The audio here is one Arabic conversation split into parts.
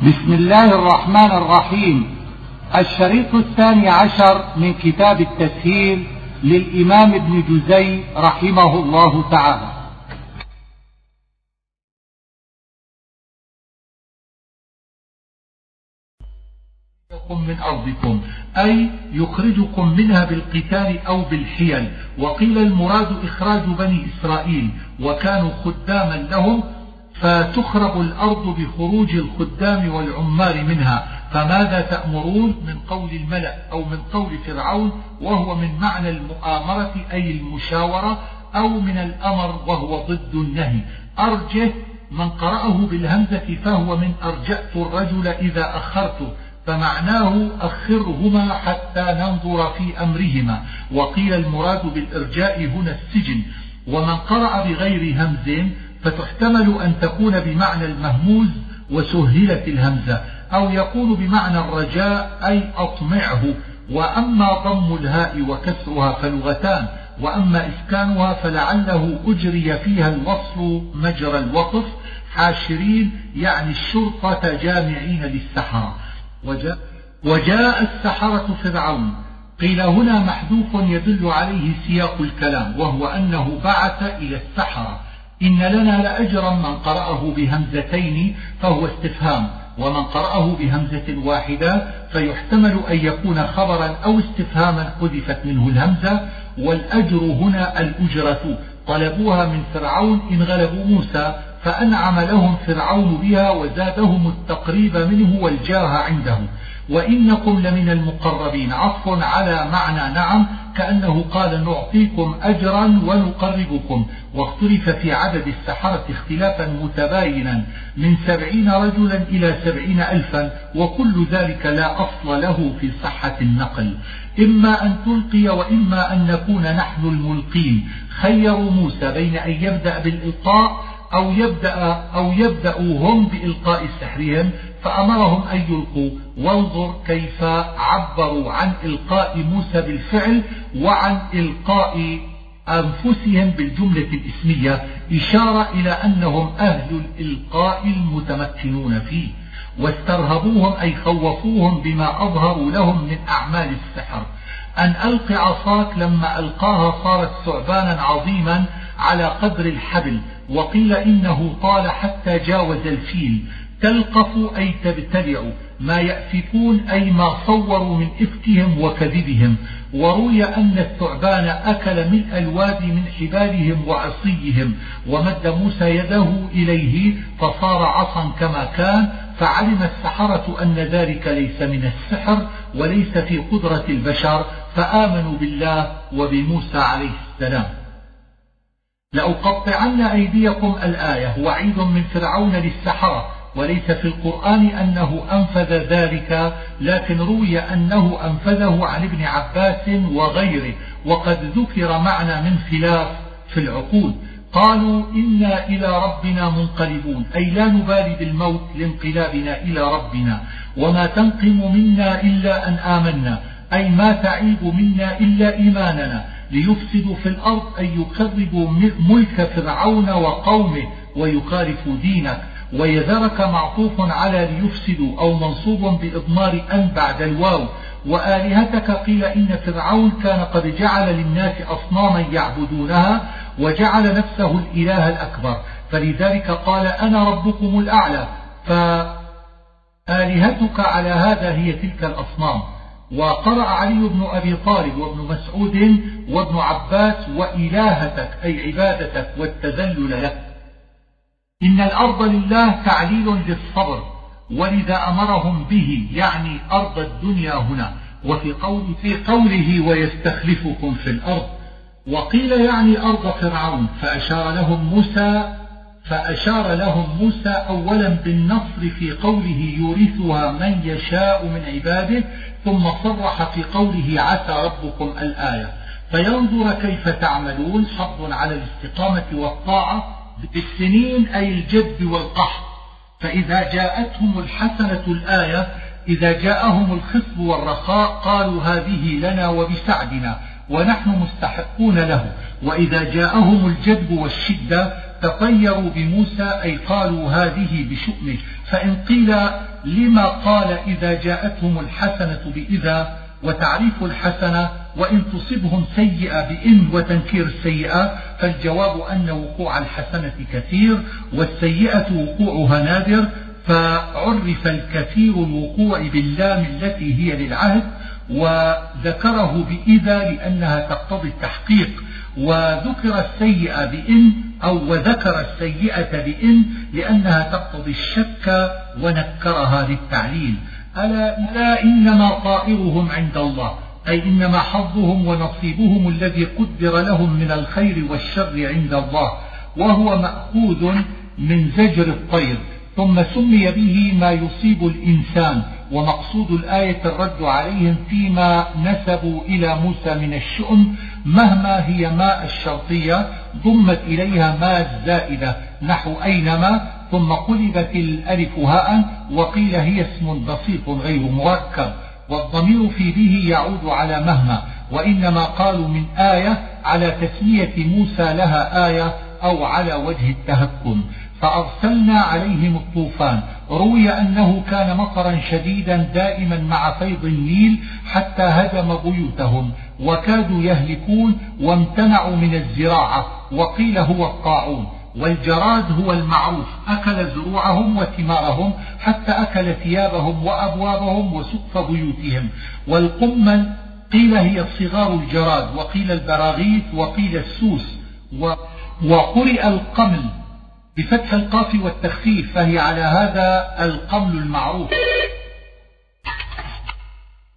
بسم الله الرحمن الرحيم. الشريط الثاني عشر من كتاب التسهيل للإمام ابن جزي رحمه الله تعالى. من أرضكم أي يخرجكم منها بالقتال أو بالحيل. وقيل المراد إخراج بني إسرائيل وكانوا خداما لهم فتخرب الأرض بخروج الخدام والعمال منها فماذا تأمرون من قول الملأ أو من قول فرعون وهو من معنى المؤامرة أي المشاورة أو من الأمر وهو ضد النهي؟ أرجه من قرأه بالهمزة فهو من أرجأت الرجل إذا أخرته فمعناه أخرهما حتى ننظر في أمرهما. وقيل المراد بالإرجاء هنا السجن. ومن قرأ بغير همز فتحتمل أن تكون بمعنى المهموز وسهلت الهمزة أو يكون بمعنى الرجاء أي أطمعه. وأما ضم الهاء وكسرها فلغتان وأما إسكانها فلعله أجري فيها الوصل مجرى الوقف. حاشرين يعني الشرطة جامعين للسحرة. وجاء, وجاء السحرة فرعون. قيل هنا محذوف يدل عليه سياق الكلام وهو أنه بعث إلى السحرة. إن لنا لأجرا من قرأه بهمزتين فهو استفهام ومن قرأه بهمزة واحدة فيحتمل أن يكون خبرا أو استفهاما حذفت منه الهمزة والأجر هنا الأجرة طلبوها من فرعون إن غلبوا موسى فأنعم لهم فرعون بها وزادهم التقريب منه والجاه عنده. وإنكم لمن المقربين. عطف على معنى نعم كأنه قال نعطيكم أجرا ونقربكم. واختلف في عدد السحرة اختلافا متباينا. من سبعين رجلا إلى سبعين ألفا وكل ذلك لا أصل له في صحة النقل. إما أن تلقي وإما أن نكون نحن الملقين. خيروا موسى بين أن يبدأ بالإلقاء أو يبدأ أو يبدأوا هم بإلقاء سحرهم. فأمرهم أن يلقوا. وانظر كيف عبروا عن إلقاء موسى بالفعل وعن إلقاء أنفسهم بالجملة الإسمية إشارة إلى أنهم أهل الإلقاء المتمكنون فيه. واسترهبوهم أي خوفوهم بما أظهروا لهم من أعمال السحر. أن ألق عصاك لما ألقاها صارت ثعبانا عظيما على قدر الحبل وقيل إنه طال حتى جاوز الفيل. تلقف أي تبتلع ما يأفكون أي ما صوروا من إفكهم وكذبهم. وروي أن الثعبان أكل ملء الوادي من حبالهم وعصيهم ومد موسى يده إليه فصار عصا كما كان فعلم السحرة أن ذلك ليس من السحر وليس في قدرة البشر فآمنوا بالله وبموسى عليه السلام. لأقطعن أيديكم الآية وعيد من فرعون للسحرة. وليس في القرآن أنه أنفذ ذلك لكن روي أنه أنفذه عن ابن عباس وغيره وقد ذكر معنى من خلاف في العقول. قالوا إنا إلى ربنا منقلبون أي لا نبالي بالموت لانقلابنا إلى ربنا وما تنقم منا إلا أن آمنا أي ما تعيب منا إلا إيماننا ليفسدوا في الأرض أن يكذبوا ملك فرعون وقومه ويخالفوا دينك. ويذرك معطوف على ليفسدوا أو منصوب بإضمار أن بعد الواو. وآلهتك قيل إن فرعون كان قد جعل للناس أصناما يعبدونها وجعل نفسه الإله الأكبر. فلذلك قال أنا ربكم الأعلى. فآلهتك على هذا هي تلك الأصنام. وقرأ علي بن أبي طالب وابن مسعود وابن عباس وإلهتك أي عبادتك والتذلل لك. إن الأرض لله تعليل للصبر ولذا أمرهم به يعني أرض الدنيا هنا وفي قول في قوله ويستخلفكم في الأرض وقيل يعني أرض فرعون فأشار لهم موسى فأشار لهم موسى أولا بالنصر في قوله يورثها من يشاء من عباده ثم صرح في قوله عسى ربكم الآية. فينظر كيف تعملون حظ على الاستقامة والطاعة بالسنين أي الجد والقحط. فإذا جاءتهم الحسنة الآية إذا جاءهم الخصب والرخاء قالوا هذه لنا وبسعدنا ونحن مستحقون له. وإذا جاءهم الجدب والشدة تطيروا بموسى أي قالوا هذه بشؤمه. فإن قيل لما قال إذا جاءتهم الحسنة بإذا وتعريف الحسنة وإن تصبهم سيئة بإن وتنكير السيئة فالجواب أن وقوع الحسنة كثير والسيئة وقوعها نادر فعرف الكثير الوقوع باللام التي هي للعهد وذكره بإذا لأنها تقتضي التحقيق وذكر السيئة بإن أو وذكر السيئة بإن لأنها تقتضي الشك ونكرها للتعليل. ألا, ألا إنما طائرهم عند الله أي إنما حظهم ونصيبهم الذي قدر لهم من الخير والشر عند الله وهو مأخوذ من زجر الطير ثم سمي به ما يصيب الإنسان ومقصود الآية الرد عليهم فيما نسبوا إلى موسى من الشؤم مهما هي ماء الشرطية ضمت إليها ماء الزائدة نحو أينما ثم قلبت الألف هاء وقيل هي اسم بسيط غير مركب والضمير في به يعود على مهما وإنما قالوا من آية على تسمية موسى لها آية أو على وجه التهكم. فأرسلنا عليهم الطوفان. روي أنه كان مطرا شديدا دائما مع فيض النيل حتى هدم بيوتهم وكادوا يهلكون وامتنعوا من الزراعة وقيل هو الطاعون. والجراد هو المعروف. أكل زروعهم وثمارهم حتى أكل ثيابهم وأبوابهم وسقف بيوتهم. والقمل قيل هي صغار الجراد وقيل البراغيث وقيل السوس. وقرئ القمل بفتح القاف والتخفيف فهي على هذا القمل المعروف.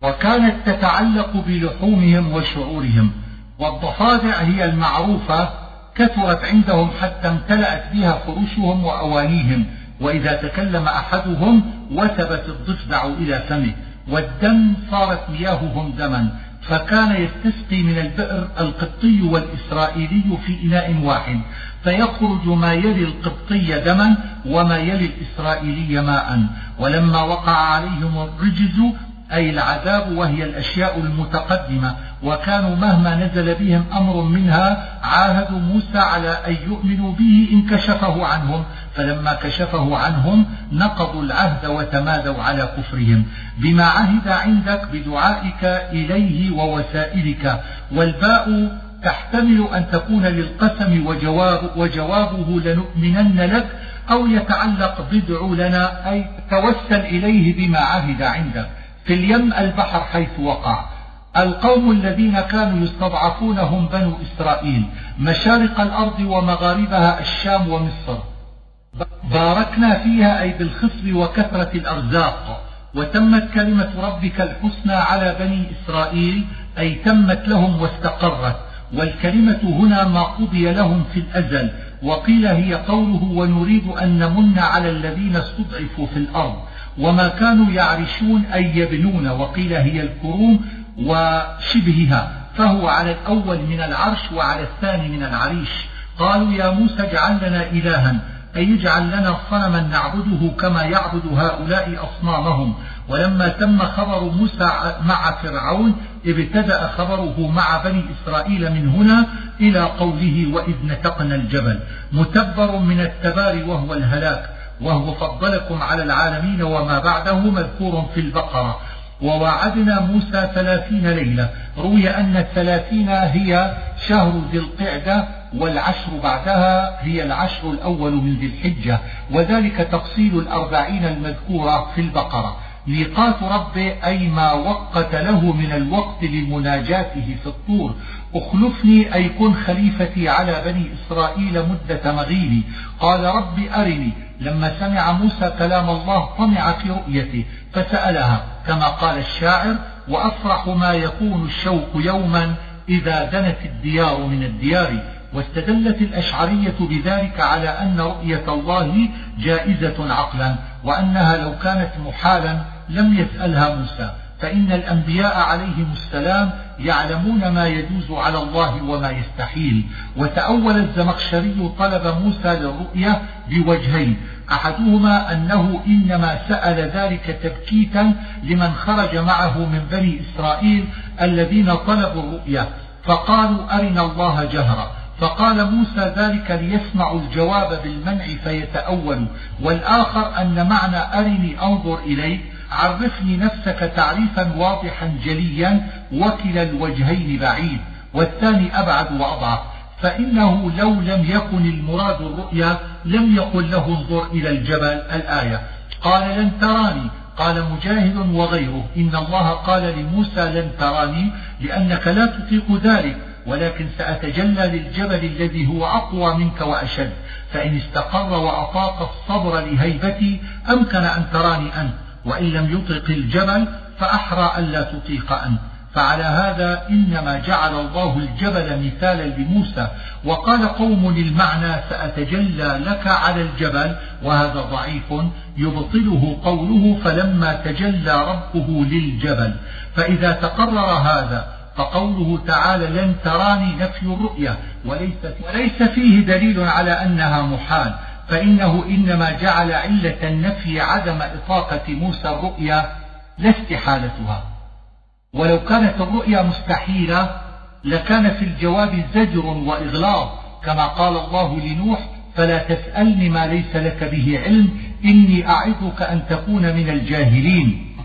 وكانت تتعلق بلحومهم وشعورهم. والضفادع هي المعروفة كثرت عندهم حتى امتلأت بها فرشهم وأوانيهم وإذا تكلم أحدهم وثبت الضفدع إلى فمه والدم صارت مياههم دما فكان يستسقي من البئر القبطي والإسرائيلي في إناء واحد فيخرج ما يلي القبطي دما وما يلي الإسرائيلي ماء ولما وقع عليهم الرجز أي العذاب وهي الأشياء المتقدمة. وكانوا مهما نزل بهم أمر منها عاهدوا موسى على أن يؤمنوا به إن كشفه عنهم. فلما كشفه عنهم نقضوا العهد وتمادوا على كفرهم. بما عهد عندك بدعائك إليه ووسائلك. والباء تحتمل أن تكون للقسم وجواب وجوابه لنؤمنن لك أو يتعلق بدع لنا. أي توسل إليه بما عهد عندك. في اليم البحر حيث وقع. القوم الذين كانوا يستضعفون هم بنو إسرائيل. مشارق الأرض ومغاربها الشام ومصر. باركنا فيها أي بالخصب وكثرة الأرزاق. وتمت كلمة ربك الحسنى على بني إسرائيل أي تمت لهم واستقرت. والكلمة هنا ما قضي لهم في الأزل. وقيل هي قوله ونريد أن نمن على الذين استضعفوا في الأرض. وما كانوا يعرشون أي يبنون وقيل هي الكروم وشبهها فهو على الأول من العرش وعلى الثاني من العريش. قالوا يا موسى اجعل لنا إلها أي اجعل لنا صنما نعبده كما يعبد هؤلاء أصنامهم. ولما تم خبر موسى مع فرعون ابتدأ خبره مع بني إسرائيل من هنا إلى قوله وإذ نتقنا الجبل. متبر من التبار وهو الهلاك. وهو فضلكم على العالمين وما بعده مذكور في البقرة. ووعدنا موسى ثلاثين ليلة. روي أن الثلاثين هي شهر ذي القعدة والعشر بعدها هي العشر الأول من ذي الحجة. وذلك تفصيل الأربعين المذكورة في البقرة. ميقات ربه أي ما وقت له من الوقت لمناجاته في الطور. اخلفني أي كن خليفتي على بني إسرائيل مدة مغيبي. قال رب أرني. لما سمع موسى كلام الله طمع في رؤيته فسألها كما قال الشاعر وأفرح ما يكون الشوق يوما إذا دنت الديار من الديار. واستدلت الأشعرية بذلك على أن رؤية الله جائزة عقلا وأنها لو كانت محالا لم يسألها موسى فإن الأنبياء عليهم السلام يعلمون ما يجوز على الله وما يستحيل. وتأول الزمخشري طلب موسى للرؤية بوجهين أحدهما أنه إنما سأل ذلك تبكيتا لمن خرج معه من بني إسرائيل الذين طلبوا الرؤية فقالوا أرنا الله جهرا. فقال موسى ذلك ليسمعوا الجواب بالمنع فيتأول والآخر أن معنى أرني أنظر إليك عرفني نفسك تعريفا واضحا جليا وكلا الوجهين بعيد والثاني أبعد وأضعف فإنه لو لم يكن المراد الرؤيا لم يقل له انظر إلى الجبل الآية. قال لن تراني قال مجاهد وغيره إن الله قال لموسى لن تراني لأنك لا تطيق ذلك ولكن سأتجلى للجبل الذي هو أقوى منك وأشد فإن استقر وأطاق الصبر لهيبتي أمكن أن تراني أنت. وإن لم يطق الجبل فأحرى ألا تطيق أنت. فعلى هذا إنما جعل الله الجبل مثالا لموسى. وقال قوم المعنى سأتجلى لك على الجبل وهذا ضعيف يبطله قوله فلما تجلى ربه للجبل. فإذا تقرر هذا فقوله تعالى لن تراني نفي الرؤية وليس, وليس فيه دليل على أنها محال. فإنه إنما جعل علة النفي عدم إطاقة موسى الرؤيا لا استحالتها. ولو كانت الرؤيا مستحيلة لكان في الجواب زجر وإغلاظ كما قال الله لنوح فلا تسألني ما ليس لك به علم إني أعظك أن تكون من الجاهلين.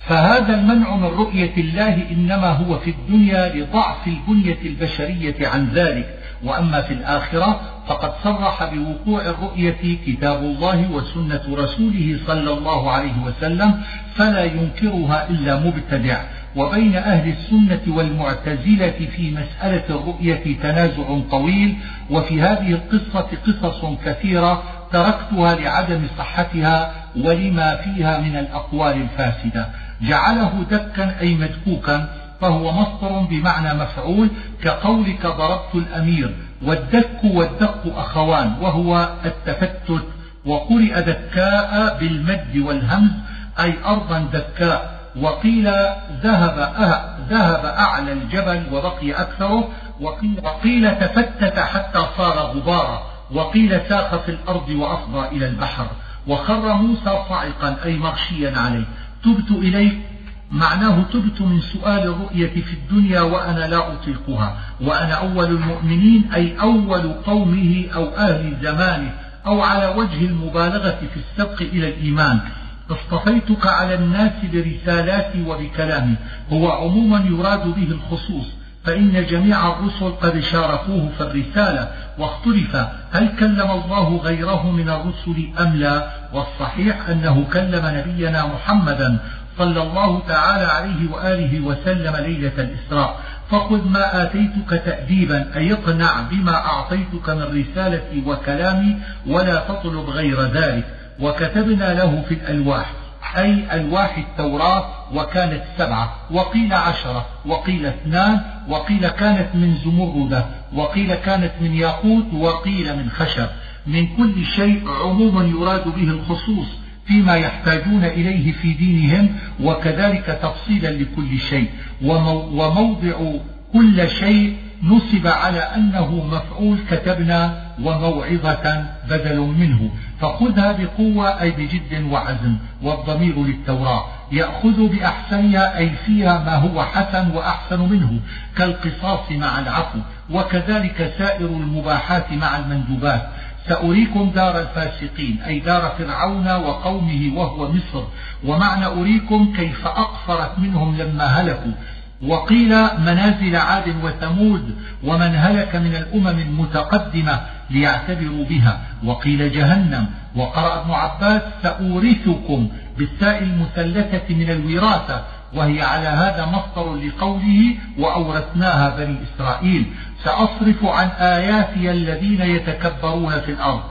فهذا المنع من رؤية الله إنما هو في الدنيا لضعف البنية البشرية عن ذلك. وأما في الآخرة فقد صرح بوقوع الرؤية كتاب الله وسنة رسوله صلى الله عليه وسلم فلا ينكرها إلا مبتدع. وبين أهل السنة والمعتزلة في مسألة الرؤية تنازع طويل وفي هذه القصة قصص كثيرة تركتها لعدم صحتها ولما فيها من الأقوال الفاسدة. جعله دكا أي مدكوكا فهو مصدر بمعنى مفعول كقولك ضربت الأمير والدك والدق أخوان وهو التفتت وقرئ دكاء بالمد والهمز أي أرضا دكاء وقيل ذهب أه ذهب أعلى الجبل وبقي أكثره وقيل, وقيل تفتت حتى صار غبارا وقيل ساق في الأرض وأفضى إلى البحر وخر موسى صاعقا أي مغشيا عليه. تبت إليك معناه تبت من سؤال الرؤية في الدنيا وأنا لا أطيقها وأنا أول المؤمنين أي أول قومه أو أهل زمانه أو على وجه المبالغة في السبق إلى الإيمان. اصطفيتك على الناس برسالاتي وبكلامي. هو عموما يراد به الخصوص. فإن جميع الرسل قد شاركوه في الرسالة واختلف. هل كلم الله غيره من الرسل أم لا؟ والصحيح أنه كلم نبينا محمدا صلى الله تعالى عليه وآله وسلم ليلة الإسراء. فخذ ما آتيتك تأديبا أي اقنع بما أعطيتك من رسالتي وكلامي ولا تطلب غير ذلك. وكتبنا له في الألواح أي ألواح التوراة وكانت سبعة. وقيل عشرة وقيل اثنان وقيل كانت من زمردة وقيل كانت من ياقوت وقيل من خشب. من كل شيء عموما يراد به الخصوص. فيما يحتاجون إليه في دينهم وكذلك تفصيلا لكل شيء. وموضع كل شيء نصب على أنه مفعول كتبنا وموعظة بدل منه. فخذها بقوة أي بجد وعزم والضمير للتوراة. يأخذ بأحسنها أي فيها ما هو حسن وأحسن منه كالقصاص مع العفو. وكذلك سائر المباحات مع المندوبات. سأريكم دار الفاسقين أي دار فرعون وقومه وهو مصر. ومعنى أريكم كيف أقصرت منهم لما هلكوا. وقيل منازل عاد وثمود ومن هلك من الأمم المتقدمة ليعتبروا بها. وقيل جهنم. وقرأ ابن عباس سأورثكم بالتاء المثلثة من الوراثة. وهي على هذا مصدر لقوله وأورثناها بني إسرائيل. سأصرف عن آياتي الذين يتكبرون في الأرض.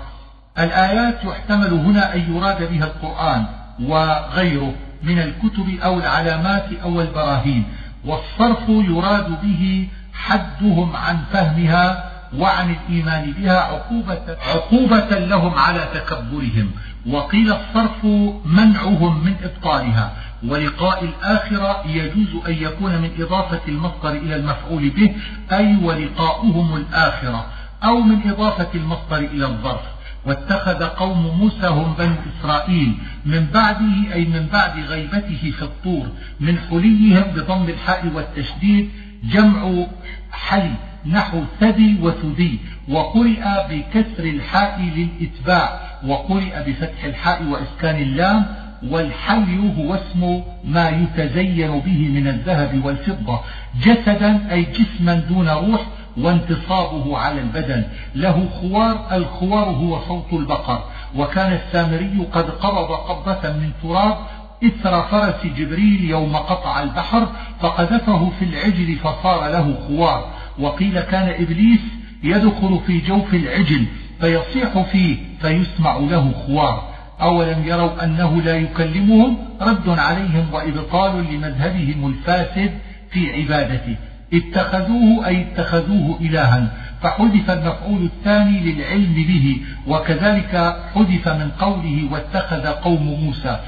الآيات يحتمل هنا أن يراد بها القرآن وغيره من الكتب أو العلامات أو البراهين. والصرف يراد به حدهم عن فهمها وعن الإيمان بها عقوبة, عقوبة لهم على تكبرهم. وقيل الصرف منعهم من إبطالها. ولقاء الآخرة يجوز أن يكون من إضافة المصدر إلى المفعول به أي ولقاؤهم الآخرة أو من إضافة المصدر إلى الظرف. واتخذ قوم موسى هم بنو إسرائيل من بعده أي من بعد غيبته في الطور من حليهم بضم الحاء والتشديد جمع حلي نحو ثدي وثدي وقرئ بكسر الحاء للإتباع وقرئ بفتح الحاء وإسكان اللام والحي هو اسم ما يتزين به من الذهب والفضة. جسدا أي جسما دون روح وانتصابه على البدن. له خوار الخوار هو صوت البقر. وكان السامري قد قبض قبضة من تراب إثر فرس جبريل يوم قطع البحر فقذفه في العجل فصار له خوار. وقيل كان إبليس يدخل في جوف العجل فيصيح فيه فيسمع له خوار. أولم يروا أنه لا يكلمهم رد عليهم وإبطال لمذهبهم الفاسد في عبادته. اتخذوه أي اتخذوه إلها. فحذف المفعول الثاني للعلم به وكذلك حذف من قوله واتخذ قوم موسى.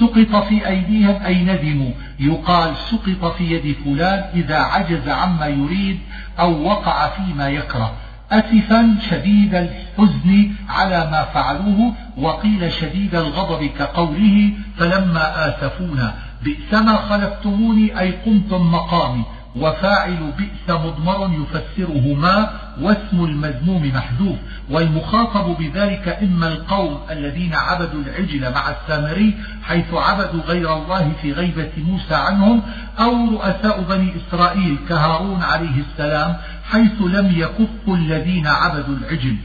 سقط في أيديهم أي ندموا. يقال سقط في يد فلان إذا عجز عما يريد أو وقع فيما يكره. أسفا شديد الحزن على ما فعلوه وقيل شديد الغضب كقوله فلما آسفونا بئس ما خلفتموني أي قمتم مقامي وفاعل بئس مضمر يفسره ما واسم المذموم محذوف والمخاطب بذلك إما القوم الذين عبدوا العجل مع السامري حيث عبدوا غير الله في غيبة موسى عنهم أو رؤساء بني إسرائيل كهارون عليه السلام حيث لم يكفوا الذين عبدوا العجل.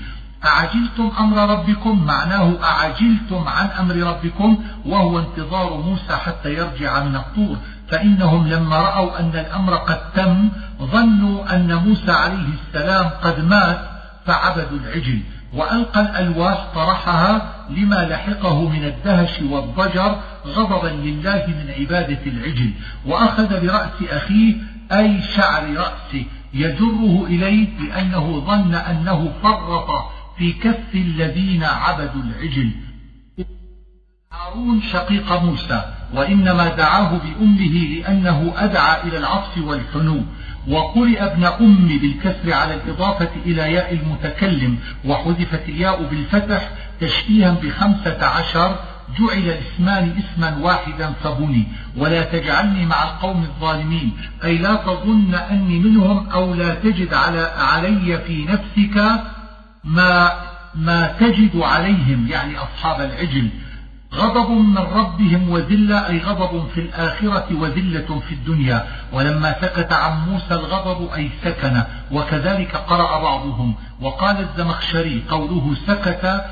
أعجلتم أمر ربكم؟ معناه أعجلتم عن أمر ربكم وهو انتظار موسى حتى يرجع من الطور. فإنهم لما رأوا أن الأمر قد تم ظنوا أن موسى عليه السلام قد مات فعبدوا العجل. وألقى الألواح طرحها لما لحقه من الدهش والضجر غضبا لله من عبادة العجل. وأخذ برأس أخيه أي شعر رأسه. يجره إليه لأنه ظن أنه فرط في كف الذين عبدوا العجل. هارون شقيق موسى وإنما دعاه بأمه لأنه أدعى إلى العطف والحنو وقرئ ابن أم بالكسر على الإضافة إلى ياء المتكلم وحذفت الياء بالفتح تشبيها بخمسة عشر جعل الاسمان اسما واحدا فبني. ولا تجعلني مع القوم الظالمين. أي لا تظن أني منهم أو لا تجد على علي في نفسك ما ما تجد عليهم. يعني أصحاب العجل. غضب من ربهم وذلة أي غضب في الآخرة وذلة في الدنيا. ولما سكت عن موسى الغضب أي سكن. وكذلك قرأ بعضهم. وقال الزمخشري قوله سكت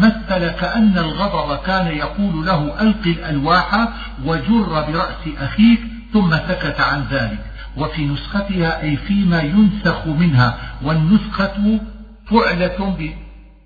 مثل كأن الغضب كان يقول له ألق الألواح وجر برأس أخيك ثم سكت عن ذلك. وفي نسختها أي فيما ينسخ منها والنسخة فعلة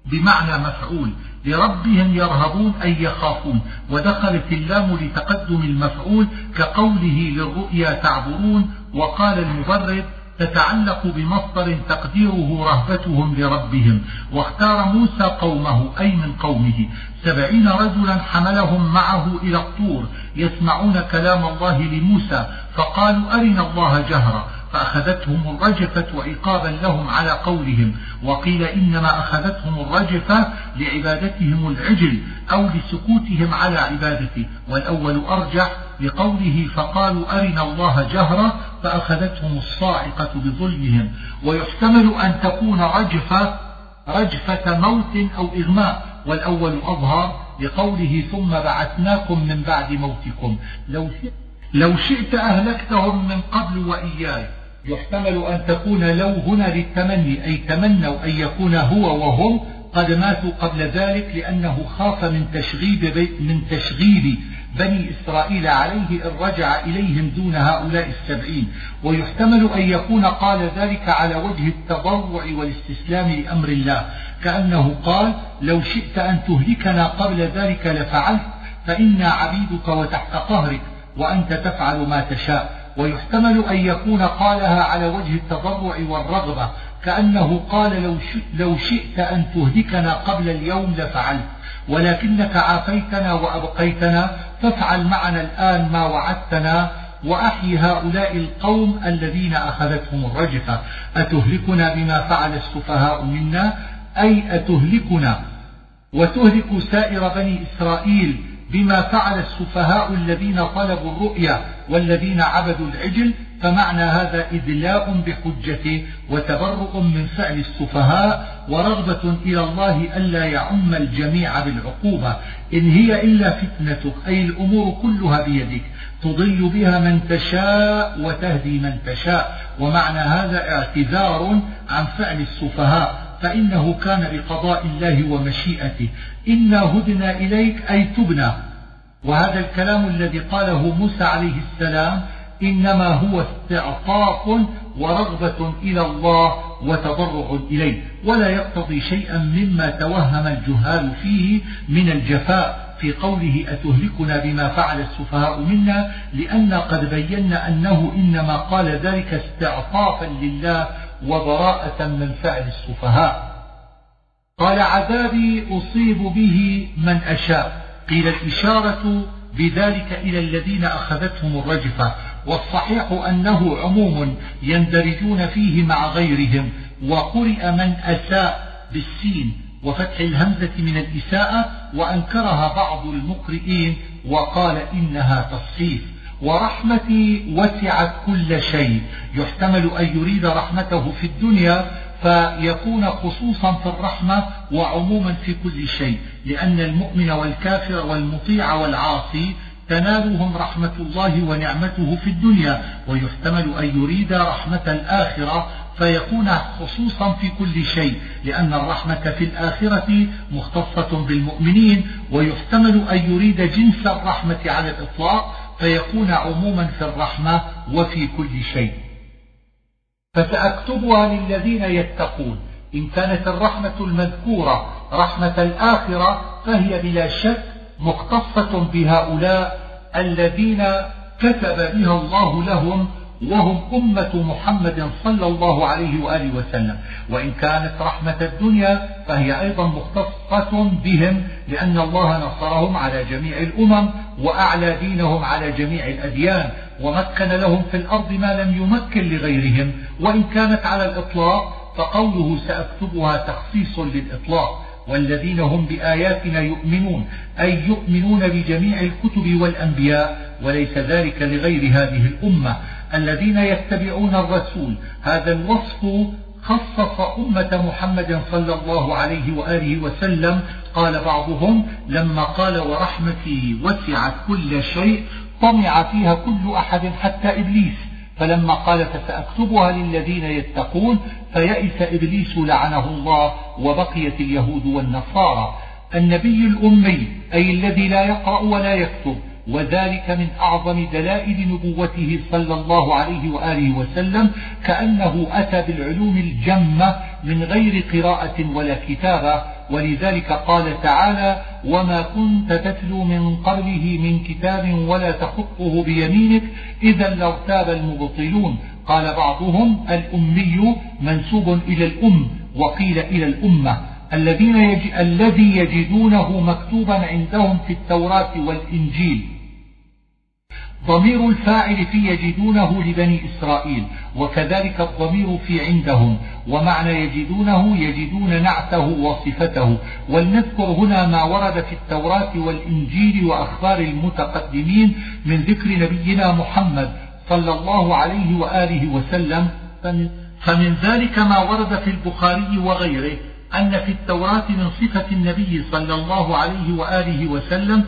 بمعنى مفعول. لربهم يرهبون أي يخافون. ودخلت اللام لتقدم المفعول كقوله للرؤيا تعبرون وقال المبرد تتعلق بمصدر تقديره رهبتهم لربهم واختار موسى قومه أي من قومه. سبعين رجلا حملهم معه إلى الطور يسمعون كلام الله لموسى فقالوا أرنا الله جهرا فأخذتهم الرجفة عقابا لهم على قولهم وقيل إنما أخذتهم الرجفة لعبادتهم العجل أو لسكوتهم على عبادته والأول أرجح لقوله فقالوا أرنا الله جهرا فأخذتهم الصاعقة بظلمهم ويحتمل أن تكون رجفة رجفة موت أو إغماء. والأول أظهر لقوله ثم بعثناكم من بعد موتكم. لو لو شئت أهلكتهم من قبل وإياي. يحتمل أن تكون لو هنا للتمني أي تمنوا أن يكون هو وهم قد ماتوا قبل ذلك لأنه خاف من تشغيب من تشغيب بني إسرائيل عليه إن رجع إليهم دون هؤلاء السبعين ويحتمل أن يكون قال ذلك على وجه التضرع والاستسلام لأمر الله كأنه قال لو شئت أن تهلكنا قبل ذلك لفعلت فإنا عبيدك وتحت قهرك وأنت تفعل ما تشاء. ويحتمل أن يكون قالها على وجه التضرع والرغبة كأنه قال لو, شئت أن تهلكنا قبل اليوم لفعلت ولكنك عافيتنا وأبقيتنا فافعل معنا الآن ما وعدتنا وأحي هؤلاء القوم الذين أخذتهم الرجفة. أتهلكنا بما فعل السفهاء منا؟ أي أتهلكنا؟ وتهلك سائر بني إسرائيل بما فعل السفهاء الذين طلبوا الرؤيا والذين عبدوا العجل فمعنى هذا إدلاء بحجته وتبرؤ من فعل السفهاء ورغبة إلى الله ألا يعم الجميع بالعقوبة. إن هي إلا فتنتك أي الأمور كلها بيدك. تضل بها من تشاء وتهدي من تشاء. ومعنى هذا اعتذار عن فعل السفهاء. فإنه كان بقضاء الله ومشيئته. إنا هدنا إليك أي تبنا. وهذا الكلام الذي قاله موسى عليه السلام إنما هو استعطاف ورغبة إلى الله وتضرع إليه. ولا يقتضي شيئا مما توهم الجهال فيه من الجفاء. في قوله أتهلكنا بما فعل السفهاء منا؟ لأن قد بينا أنه إنما قال ذلك استعطافا لله وبراءة من فعل السفهاء. قال عذابي أصيب به من أشاء. قيل الإشارة بذلك إلى الذين أخذتهم الرجفة. والصحيح أنه عموم يندرجون فيه مع غيرهم. وقرئ من أساء بالسين وفتح الهمزة من الإساءة وأنكرها بعض المقرئين. وقال إنها تصحيف. ورحمتي وسعت كل شيء. يحتمل أن يريد رحمته في الدنيا فيكون خصوصا في الرحمة وعموما في كل شيء. لأن المؤمن والكافر والمطيع والعاصي تنالهم رحمة الله ونعمته في الدنيا. ويحتمل أن يريد رحمة الآخرة فيكون خصوصا في كل شيء. لأن الرحمة في الآخرة مختصة بالمؤمنين ويحتمل أن يريد جنس الرحمة على الإطلاق. فيكون عموما في الرحمة وفي كل شيء. فسأكتبها للذين يتقون. إن كانت الرحمة المذكورة رحمة الآخرة فهي بلا شك مختصة بهؤلاء الذين كتب بها الله لهم وهم أمة محمد صلى الله عليه وآله وسلم. وإن كانت رحمة الدنيا فهي أيضا مختصة بهم لأن الله نصرهم على جميع الأمم وأعلى دينهم على جميع الأديان ومكن لهم في الأرض ما لم يمكن لغيرهم. وإن كانت على الإطلاق فقوله سأكتبها تخصيص للإطلاق. والذين هم بآياتنا يؤمنون أي يؤمنون بجميع الكتب والأنبياء وليس ذلك لغير هذه الأمة. الذين يتبعون الرسول. هذا الوصف خصص أمة محمد صلى الله عليه وآله وسلم. قال بعضهم لما قال ورحمتي وسعت كل شيء طمع فيها كل أحد حتى إبليس. فلما قال فسأكتبها للذين يتقون فيئس إبليس لعنه الله وبقيت اليهود والنصارى. النبي الأمي أي الذي لا يقرأ ولا يكتب. وذلك من أعظم دلائل نبوته صلى الله عليه وآله وسلم كأنه أتى بالعلوم الجمة من غير قراءة ولا كتابة. ولذلك قال تعالى وما كنت تتلو من قبله من كتاب ولا تخطه بيمينك إذا لارتاب المبطلون. قال بعضهم الأمي منسوب إلى الأم وقيل إلى الأمة. الذين يجي الذي يجدونه مكتوبا عندهم في التوراة والإنجيل. ضمير الفاعل في يجدونه لبني إسرائيل وكذلك الضمير في عندهم ومعنى يجدونه يجدون نعته وصفته. ولنذكر هنا ما ورد في التوراة والإنجيل وأخبار المتقدمين من ذكر نبينا محمد صلى الله عليه وآله وسلم. فمن ذلك ما ورد في البخاري وغيره. أن في التوراة من صفة النبي صلى الله عليه وآله وسلم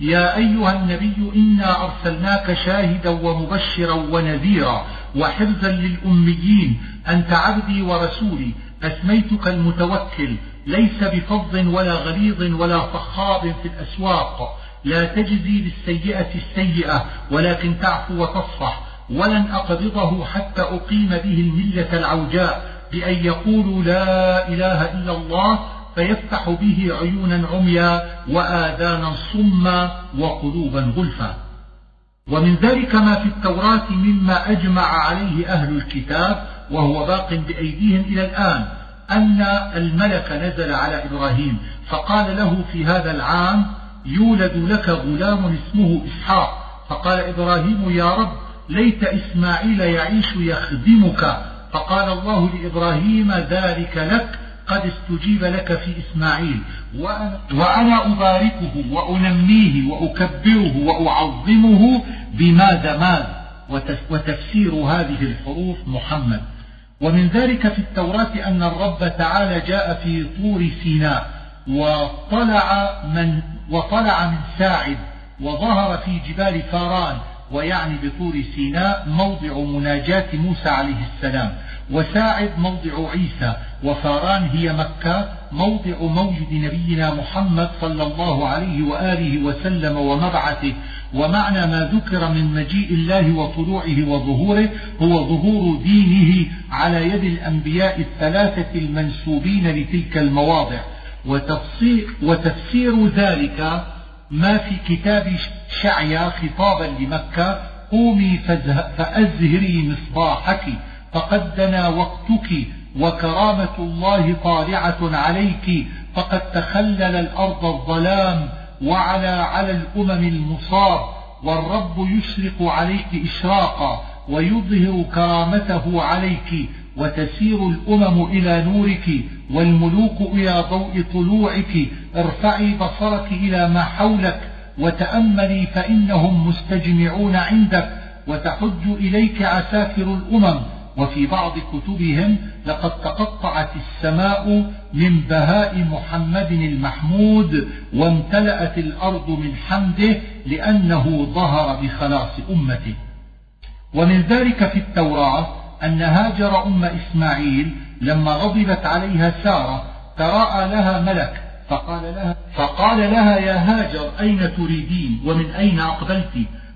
يا أيها النبي إنا أرسلناك شاهدا ومبشرا ونذيرا وحرزا للأميين أنت عبدي ورسولي أسميتك المتوكل ليس بفظ ولا غليظ ولا صخاب في الأسواق لا تجزي بالسيئة السيئة ولكن تعفو وتصفح ولن أقبضه حتى أقيم به الملة العوجاء. بأن يقولوا لا إله إلا الله فيفتح به عيونا عميا وآذانا صما وقلوبا غلفا. ومن ذلك ما في التوراة مما أجمع عليه أهل الكتاب وهو باق بأيديهم إلى الآن أن الملك نزل على إبراهيم فقال له في هذا العام يولد لك غلام اسمه إسحاق. فقال إبراهيم يا رب ليت إسماعيل يعيش يخدمك. فقال الله لإبراهيم ذلك لك قد استجيب لك في إسماعيل. وأنا أباركه وأنميه وأكبره وأعظمه بماذا ماذا وتفسير هذه الحروف محمد. ومن ذلك في التوراة أن الرب تعالى جاء في طور سيناء وطلع من, وطلع من ساعد وظهر في جبال فاران ويعني بطور سيناء موضع مناجاة موسى عليه السلام وساعد موضع عيسى وفاران هي مكة موضع موجد نبينا محمد صلى الله عليه وآله وسلم ومبعثه. ومعنى ما ذكر من مجيء الله وطلوعه وظهوره هو ظهور دينه على يد الأنبياء الثلاثة المنسوبين لتلك المواضع. وتفسير, وتفسير ذلك ما في كتاب شعيا خطابا لمكة قومي فأزهري مصباحك فقد دنا وقتك وكرامة الله طالعة عليك فقد تخلل الأرض الظلام وعلى على الأمم المصاب والرب يشرق عليك إشراقا ويظهر كرامته عليك وتسير الأمم إلى نورك والملوك إلى ضوء طلوعك. ارفعي بصرك إلى ما حولك وتأملي فإنهم مستجمعون عندك وتحج إليك عساكر الأمم. وفي بعض كتبهم لقد تقطعت السماء من بهاء محمد المحمود وامتلأت الأرض من حمده لأنه ظهر بخلاص أمته. ومن ذلك في التوراة أن هاجر أم إسماعيل لما غضبت عليها سارة تراءى لها ملك فقال لها, فقال لها يا هاجر أين تريدين؟ ومن أين أقبلت؟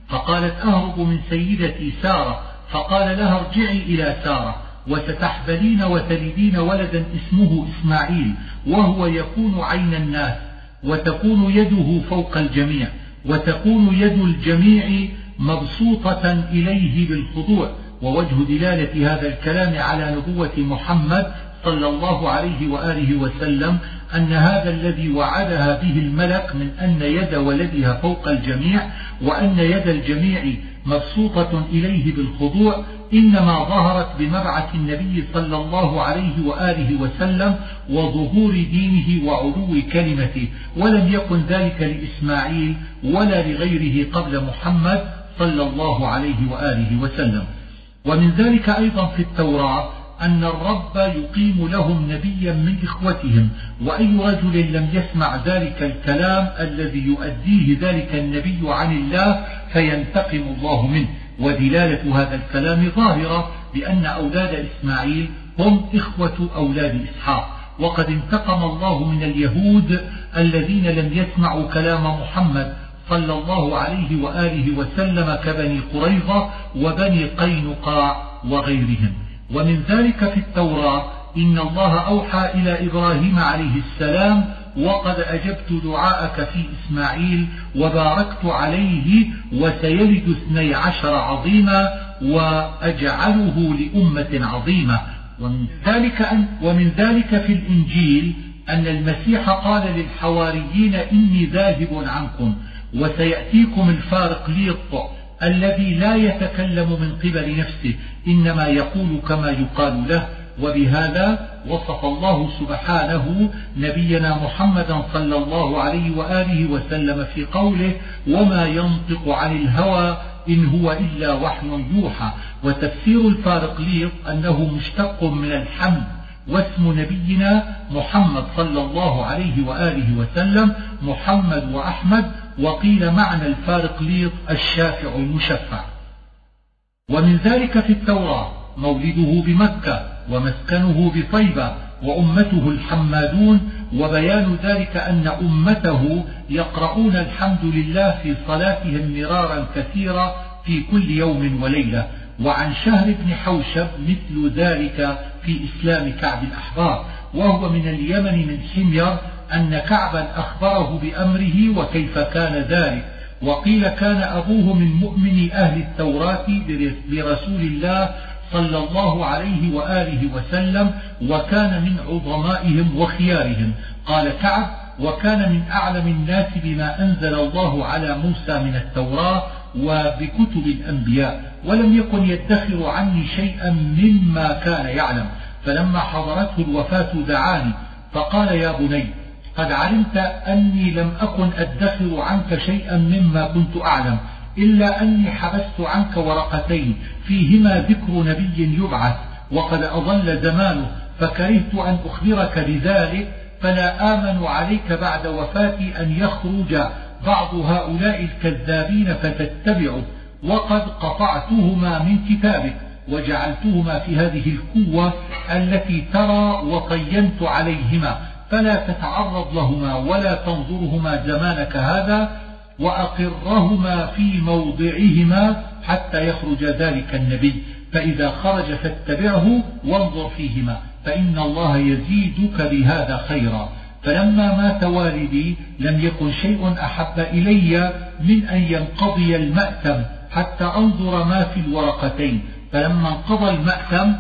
فقالت أهرب من سيدتي سارة. فقال لها ارجعي إلى سارة وستحبلين وتلدين ولدا اسمه إسماعيل وهو يكون عين الناس وتكون يده فوق الجميع وتكون يد الجميع مبسوطة إليه بالخضوع. ووجه دلالة هذا الكلام على نبوة محمد صلى الله عليه وآله وسلم أن هذا الذي وعدها به الملك من أن يد ولدها فوق الجميع وأن يد الجميع مبسوطة إليه بالخضوع إنما ظهرت بمبعث النبي صلى الله عليه وآله وسلم وظهور دينه وعلو كلمته ولم يكن ذلك لإسماعيل ولا لغيره قبل محمد صلى الله عليه وآله وسلم. ومن ذلك أيضا في التوراة أن الرب يقيم لهم نبيا من إخوتهم وأي رجل لم يسمع ذلك الكلام الذي يؤديه ذلك النبي عن الله فينتقم الله منه. ودلالة هذا الكلام ظاهرة بأن أولاد إسماعيل هم إخوة أولاد إسحاق. وقد انتقم الله من اليهود الذين لم يسمعوا كلام محمد صلى الله عليه وآله وسلم كبني قريظة وبني قينقاع وغيرهم. ومن ذلك في التوراة إن الله أوحى إلى إبراهيم عليه السلام وقد أجبت دعاءك في إسماعيل وباركت عليه وسيلد اثني عشر عظيما وأجعله لأمة عظيمة. ومن ذلك, أن ومن ذلك في الإنجيل أن المسيح قال للحواريين إني ذاهب عنكم. وسيأتيكم الفارق ليط الذي لا يتكلم من قبل نفسه إنما يقول كما يقال له وبهذا وصف الله سبحانه نبينا محمدا صلى الله عليه وآله وسلم في قوله وما ينطق عن الهوى إن هو إلا وحي يوحى وتفسير الفارقليط أنه مشتق من الحمد واسم نبينا محمد صلى الله عليه وآله وسلم محمد وأحمد وقيل معنى الفارقليط الشافع المشفع. ومن ذلك في التوراة مولده بمكة ومسكنه بطيبة وأمته الحمادون وبيان ذلك أن أمته يقرؤون الحمد لله في صلاتهم مرارا كثيرا في كل يوم وليلة. وعن شهر بن حوشب مثل ذلك في إسلام كعب الأحبار. وهو من اليمن من حمير أن كعبا أخبره بأمره وكيف كان ذلك وقيل كان أبوه من مؤمن أهل التوراة برسول الله صلى الله عليه وآله وسلم وكان من عظمائهم وخيارهم. قال كعب وكان من أعلم الناس بما أنزل الله على موسى من التوراة وبكتب الأنبياء ولم يكن يدخر عني شيئا مما كان يعلم. فلما حضرته الوفاة دعاني فقال يا بني قد علمت أني لم أكن أدخر عنك شيئا مما كنت أعلم إلا أني حبست عنك ورقتين فيهما ذكر نبي يبعث وقد أضل زمانه فكرهت أن أخبرك بذلك فلا آمن عليك بعد وفاتي أن يخرج بعض هؤلاء الكذابين فتتبعه وقد قطعتهما من كتابك وجعلتهما في هذه القوة التي ترى وطينت عليهما. فلا تتعرض لهما ولا تنظرهما زمانك هذا وأقرهما في موضعهما حتى يخرج ذلك النبي. فإذا خرج فاتبعه وانظر فيهما فإن الله يزيدك بهذا خيرا. فلما مات والدي لم يكن شيء أحب إلي من أن ينقضي المأتم حتى أنظر ما في الورقتين. فلما انقضى المأتم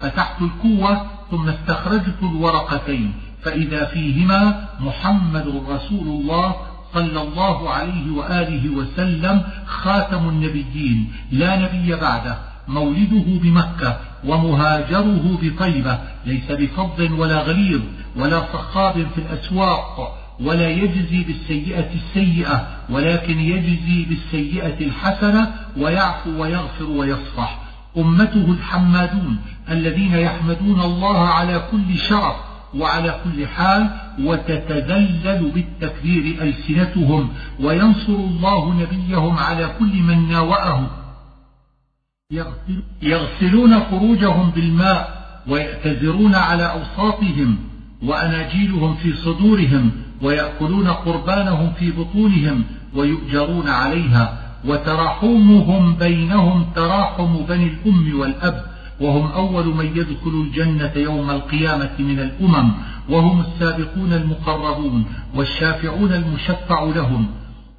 فتحت الكوة ثم استخرجت الورقتين. فإذا فيهما محمد رسول الله صلى الله عليه وآله وسلم خاتم النبيين لا نبي بعده مولده بمكة ومهاجره بطيبة ليس بفض ولا غليظ ولا صخاب في الأسواق ولا يجزي بالسيئة السيئة ولكن يجزي بالسيئة الحسنة ويعفو ويغفر ويصفح. أمته الحمادون الذين يحمدون الله على كل شرف وعلى كل حال وتتذلل بالتكبير ألسنتهم وينصر الله نبيهم على كل من ناوأه يغسلون خروجهم بالماء ويأتذرون على أوساطهم وأناجيلهم في صدورهم ويأكلون قربانهم في بطونهم ويؤجرون عليها وتراحمهم بينهم تراحم بني الأم والأب وهم أول من يدخل الجنة يوم القيامة من الأمم وهم السابقون المقربون والشافعون المشفع لهم.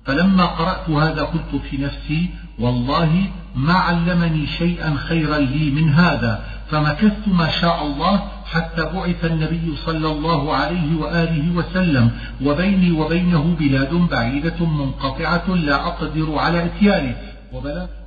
فلما قرأت هذا قلت في نفسي والله ما علمني شيئا خيرا لي من هذا فمكثت ما شاء الله حتى بعث النبي صلى الله عليه وآله وسلم وبيني وبينه بلاد بعيدة منقطعة لا أقدر على إتيانه.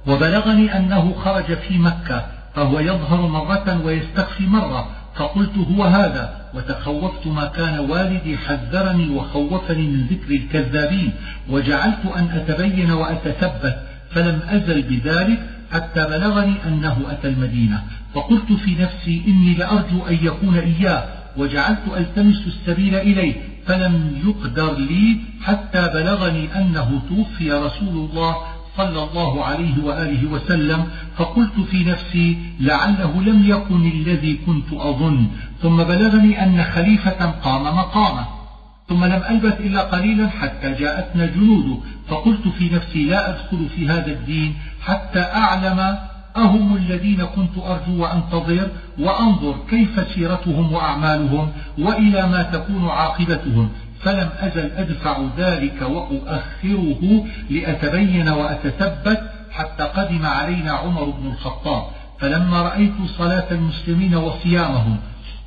وبلغني أنه خرج في مكة. فهو يظهر مرة ويستخفي مرة. فقلت هو هذا. وتخوفت ما كان والدي حذرني وخوفني من ذكر الكذابين. وجعلت أن أتبين وأتثبت. فلم أزل بذلك حتى بلغني أنه أتى المدينة. فقلت في نفسي إني لأرجو أن يكون إياه. وجعلت ألتمس السبيل إليه. فلم يقدر لي حتى بلغني أنه توفي رسول الله صلى الله عليه وآله وسلم فقلت في نفسي لعله لم يكن الذي كنت أظن. ثم بلغني أن خليفة قام مقامه. ثم لم ألبث إلا قليلا حتى جاءتنا جنود فقلت في نفسي لا أدخل في هذا الدين حتى أعلم أهم الذين كنت أرجو وأنتظر وأنظر كيف سيرتهم وأعمالهم وإلى ما تكون عاقبتهم. فلم أزل أدفع ذلك وأؤخره لأتبين وأتثبت حتى قدم علينا عمر بن الخطاب. فلما رأيت صلاة المسلمين وصيامهم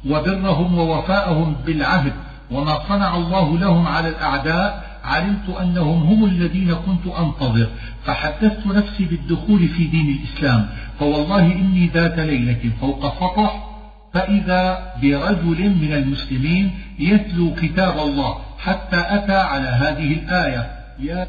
وبرهم ووفاءهم بالعهد وما صنع الله لهم على الأعداء علمت أنهم هم الذين كنت أنتظر فحدثت نفسي بالدخول في دين الإسلام. فوالله إني ذات ليلة فوق سطح فإذا برجل من المسلمين يتلو كتاب الله حتى أتى على هذه الآية. يا,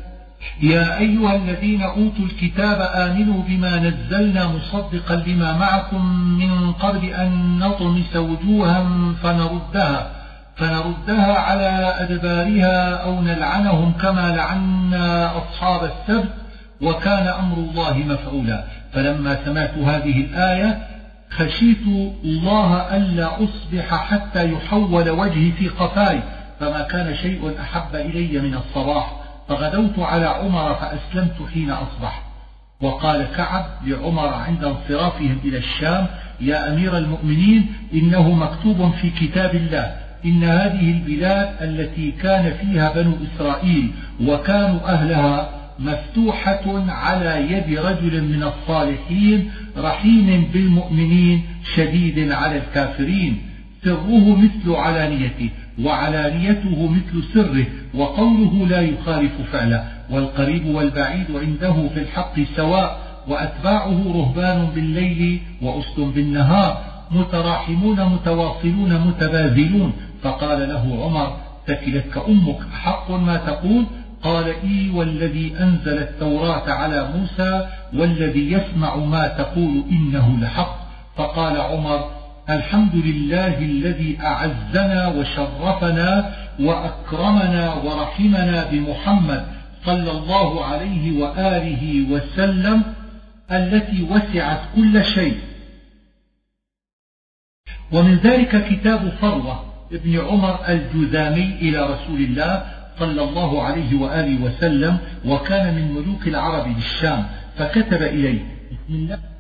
يا أيها الذين أوتوا الكتاب آمنوا بما نزلنا مصدقا لما معكم من قبل أن نطمس وجوها فنردها فنردها على أدبارها أو نلعنهم كما لعنا أصحاب السبت وكان أمر الله مفعولا. فلما سمعت هذه الآية خشيت الله ألا أصبح حتى يحول وجهي في قفاي فما كان شيء أحب إلي من الصباح فغدوت على عمر فأسلمت حين أصبح. وقال كعب لعمر عند انصرافهم إلى الشام يا أمير المؤمنين إنه مكتوب في كتاب الله إن هذه البلاد التي كان فيها بنو إسرائيل وكانوا أهلها مفتوحة على يد رجل من الصالحين رحيم بالمؤمنين شديد على الكافرين. سره مثل علانيته وعلانيته مثل سره وقوله لا يخالف فعله. والقريب والبعيد عنده في الحق سواء وأتباعه رهبان بالليل وأسد بالنهار. متراحمون متواصلون متبازلون. فقال له عمر ثكلتك أمك حق ما تقول؟ قال إي والذي أنزل التوراة على موسى والذي يسمع ما تقول إنه لحق. فقال عمر الحمد لله الذي أعزنا وشرفنا وأكرمنا ورحمنا بمحمد صلى الله عليه وآله وسلم التي وسعت كل شيء. ومن ذلك كتاب فروة ابن عمر الجذامي إلى رسول الله صلى الله عليه وآله وسلم وكان من ملوك العرب بالشام فكتب إليه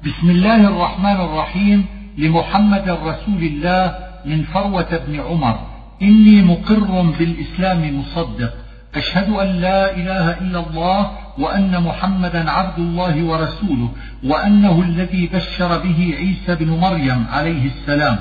بسم الله الرحمن الرحيم لمحمد رسول الله من فروة بن عمر إني مقر بالإسلام مصدق أشهد أن لا إله إلا الله وأن محمدا عبد الله ورسوله وأنه الذي بشر به عيسى بن مريم عليه السلام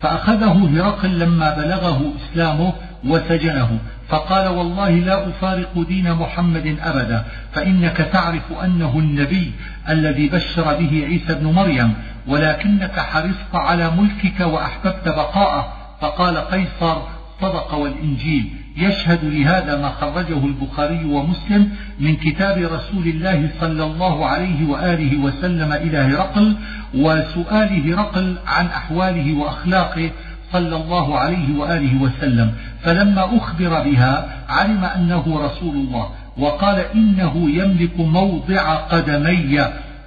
فأخذه هرقل لما بلغه إسلامه وسجنه فقال والله لا أفارق دين محمد أبدا فإنك تعرف أنه النبي الذي بشر به عيسى بن مريم ولكنك حرصت على ملكك وأحببت بقاءه. فقال قيصر صدق والإنجيل. يشهد لهذا ما خرجه البخاري ومسلم من كتاب رسول الله صلى الله عليه وآله وسلم إلى هرقل وسؤال هرقل عن أحواله وأخلاقه صلى الله عليه وآله وسلم فلما أخبر بها علم أنه رسول الله وقال إنه يملك موضع قدمي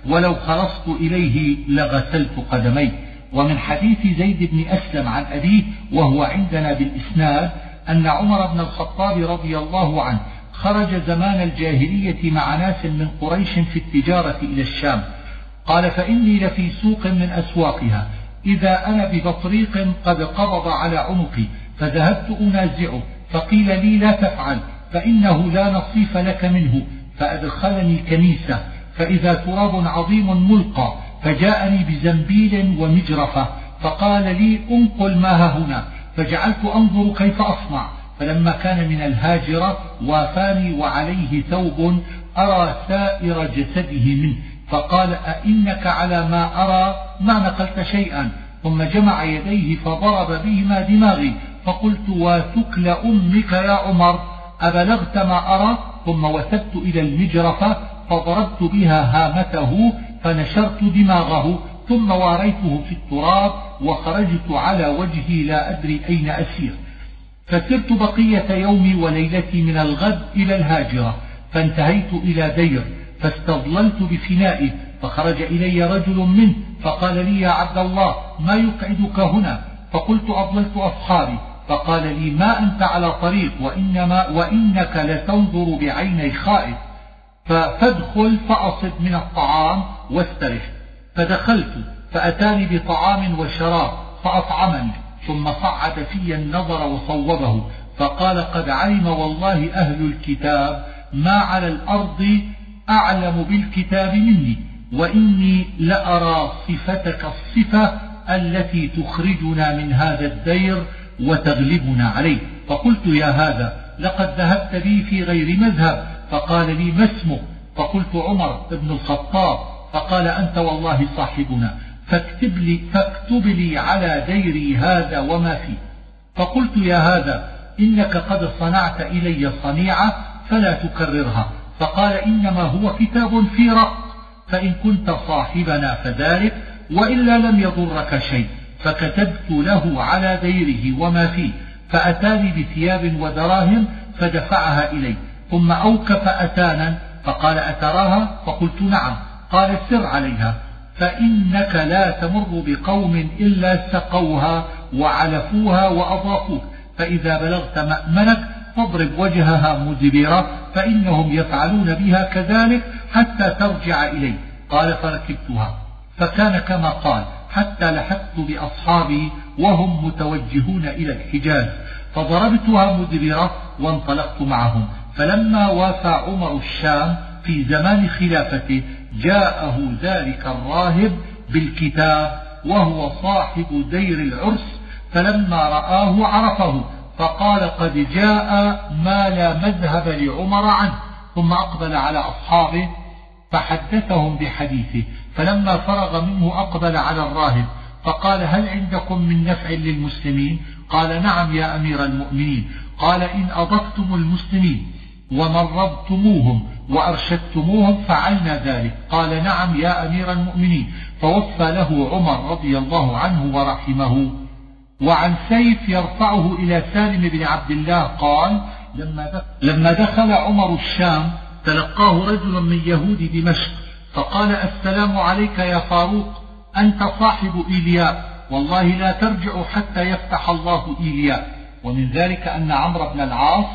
ولو خلصت إليه لغسلت قدمي. ومن حديث زيد بن أسلم عن أبيه وهو عندنا بالإسناد أن عمر بن الخطاب رضي الله عنه خرج زمان الجاهلية مع ناس من قريش في التجارة إلى الشام. قال فإني لفي سوق من أسواقها إذا أنا ببطريق قد قبض على عنقي فذهبت أنازعه فقيل لي لا تفعل فإنه لا نصيف لك منه فأدخلني كنيسة فإذا تراب عظيم ملقى فجاءني بزنبيل ومجرفة فقال لي انقل ما هنا فجعلت أنظر كيف أصنع فلما كان من الهاجرة وافاني وعليه ثوب أرى سائر جسده منه فقال أئنك على ما أرى ما نقلت شيئا. ثم جمع يديه فضرب بهما دماغي. فقلت وثكل أمك يا عمر. أبلغت ما أرى؟ ثم وثبت إلى المجرفة فضربت بها هامته فنشرت دماغه. ثم واريته في التراب وخرجت على وجهي لا أدري أين أسير. فسرت بقية يومي وليلتي من الغد إلى الهاجرة. فانتهيت إلى دير. فاستظللت بفنائه فخرج إلي رجل منه فقال لي يا عبد الله ما يقعدك هنا؟ فقلت أضللت أصحابي. فقال لي ما أنت على طريق وإنما وإنك لتنظر بعيني خائف. فادخل فأصب من الطعام واسترح. فدخلت فأتاني بطعام وشراب فأطعمني ثم صعد في النظر وصوبه. فقال قد علم والله أهل الكتاب ما على الأرض أعلم بالكتاب مني وإني لأرى صفتك الصفة التي تخرجنا من هذا الدير وتغلبنا عليه. فقلت يا هذا لقد ذهبت بي في غير مذهب فقال لي ما اسمك فقلت عمر بن الخطاب. فقال أنت والله صاحبنا فاكتب لي, فاكتب لي على ديري هذا وما فيه. فقلت يا هذا إنك قد صنعت إلي صنيعة فلا تكررها. فقال إنما هو كتاب في رق فإن كنت صاحبنا فذلك وإلا لم يضرك شيء فكتبت له على ديره وما فيه فأتاني بثياب ودراهم فدفعها إلي ثم أوكف أتانا فقال أتراها؟ فقلت نعم. قال سر عليها فإنك لا تمر بقوم إلا سقوها وعلفوها وأضافوك فإذا بلغت مأمنك فاضرب وجهها مدبرة فإنهم يفعلون بها كذلك حتى ترجع إلي قال فركبتها. فكان كما قال حتى لحقت بأصحابي وهم متوجهون إلى الحجاز. فضربتها مدبرة وانطلقت معهم. فلما وافى عمر الشام في زمان خلافته جاءه ذلك الراهب بالكتاب وهو صاحب دير العرس فلما رآه عرفه. فقال قد جاء ما لا مذهب لعمر عنه ثم أقبل على أصحابه فحدثهم بحديثه فلما فرغ منه أقبل على الراهب فقال هل عندكم من نفع للمسلمين؟ قال نعم يا أمير المؤمنين قال إن أضفتم المسلمين ومرضتموهم وأرشدتموهم فعلنا ذلك قال نعم يا أمير المؤمنين فوفى له عمر رضي الله عنه ورحمه. وعن سيف يرفعه إلى سالم بن عبد الله قال لما دخل عمر الشام تلقاه رجل من يهود دمشق فقال السلام عليك يا فاروق أنت صاحب إيلياء والله لا ترجع حتى يفتح الله إيلياء ومن ذلك أن عمرو بن العاص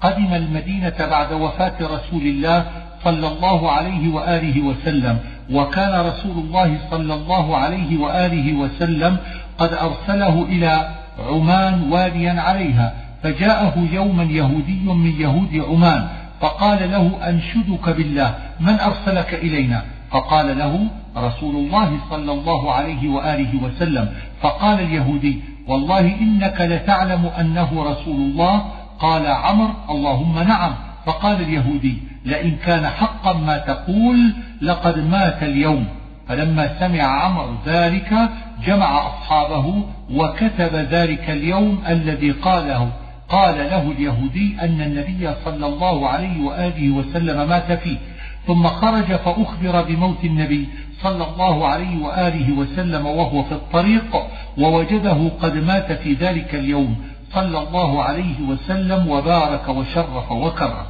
قدم المدينة بعد وفاة رسول الله صلى الله عليه وآله وسلم وكان رسول الله صلى الله عليه وآله وسلم قد أرسله إلى عمان واليا عليها فجاءه يوما يهودي من يهود عمان فقال له أنشدك بالله من أرسلك إلينا؟ فقال له رسول الله صلى الله عليه وآله وسلم. فقال اليهودي والله إنك لتعلم أنه رسول الله. قال عمر اللهم نعم. فقال اليهودي لئن كان حقا ما تقول لقد مات اليوم. فلما سمع عمر ذلك جمع أصحابه وكتب ذلك اليوم الذي قاله. قال له اليهودي أن النبي صلى الله عليه وآله وسلم مات فيه ثم خرج فأخبر بموت النبي صلى الله عليه وآله وسلم وهو في الطريق ووجده قد مات في ذلك اليوم. صلى الله عليه وسلم وبارك وشرف وكرم.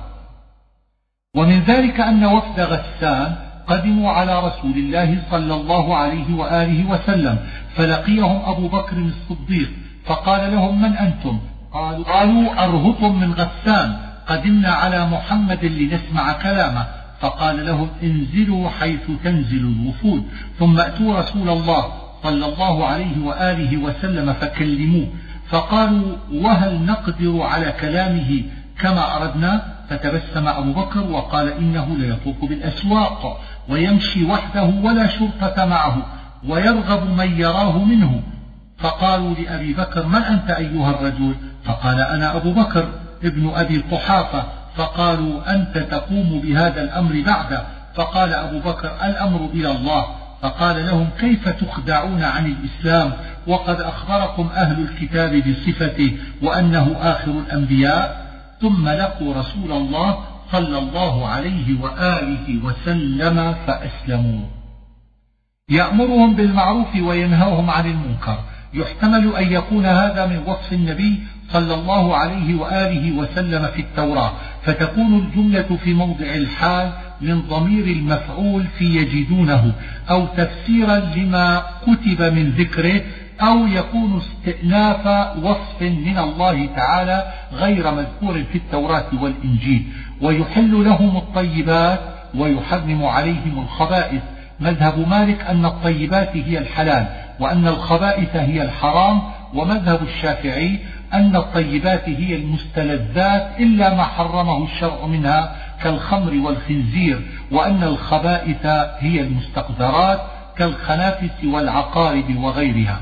ومن ذلك أن وفد غسان قدموا على رسول الله صلى الله عليه وآله وسلم فلقيهم أبو بكر الصديق فقال لهم من أنتم؟ قالوا, قالوا أرهط من غسان قدمنا على محمد لنسمع كلامه فقال لهم انزلوا حيث تنزل الوفود ثم أتوا رسول الله صلى الله عليه وآله وسلم فكلموه فقالوا وهل نقدر على كلامه كما أردنا؟ فتبسم أبو بكر وقال إنه ليطوف بالأسواق. ويمشي وحده ولا شرطة معه ويرغب من يراه منه. فقالوا لأبي بكر من أنت أيها الرجل؟ فقال أنا أبو بكر ابن أبي قحافة فقالوا أنت تقوم بهذا الأمر بعد فقال أبو بكر الأمر إلى الله. فقال لهم كيف تخدعون عن الإسلام؟ وقد أخبركم أهل الكتاب بصفته وأنه آخر الأنبياء ثم لقوا رسول الله صلى الله عليه وآله وسلم فأسلموا. يأمرهم بالمعروف وينهاهم عن المنكر. يحتمل أن يكون هذا من وصف النبي صلى الله عليه وآله وسلم في التوراة. فتكون الجملة في موضع الحال من ضمير المفعول في يجدونه أو تفسيرا لما كتب من ذكره أو يكون استئناف وصف من الله تعالى غير مذكور في التوراة والإنجيل ويحل لهم الطيبات ويحرم عليهم الخبائث. مذهب مالك أن الطيبات هي الحلال وأن الخبائث هي الحرام. ومذهب الشافعي أن الطيبات هي المستلذات إلا ما حرمه الشرع منها كالخمر والخنزير وأن الخبائث هي المستقذرات كالخنافس والعقارب وغيرها.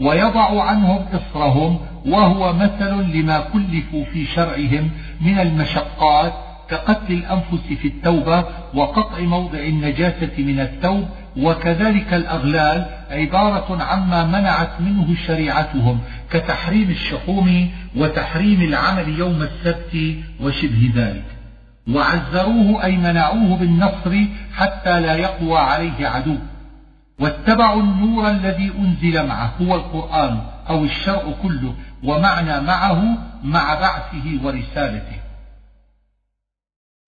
ويضع عنهم إصرهم وهو مثل لما كلفوا في شرعهم من المشقات كقتل الأنفس في التوبة وقطع موضع النجاسة من الثوب وكذلك الأغلال عبارة عما منعت منه شريعتهم كتحريم الشحوم وتحريم العمل يوم السبت وشبه ذلك. وعزروه أي منعوه بالنصر حتى لا يقوى عليه عدو. واتبعوا النور الذي أنزل معه هو القرآن أو الشرع كله ومعنى معه مع بعثه ورسالته.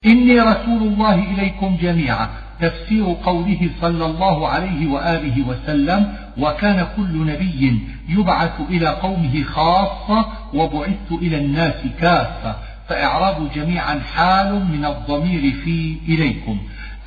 إني رسول الله إليكم جميعا تفسير قوله صلى الله عليه وآله وسلم وكان كل نبي يبعث إلى قومه خاصة وبعثت إلى الناس كافة فإعراب جميعا حال من الضمير في إليكم.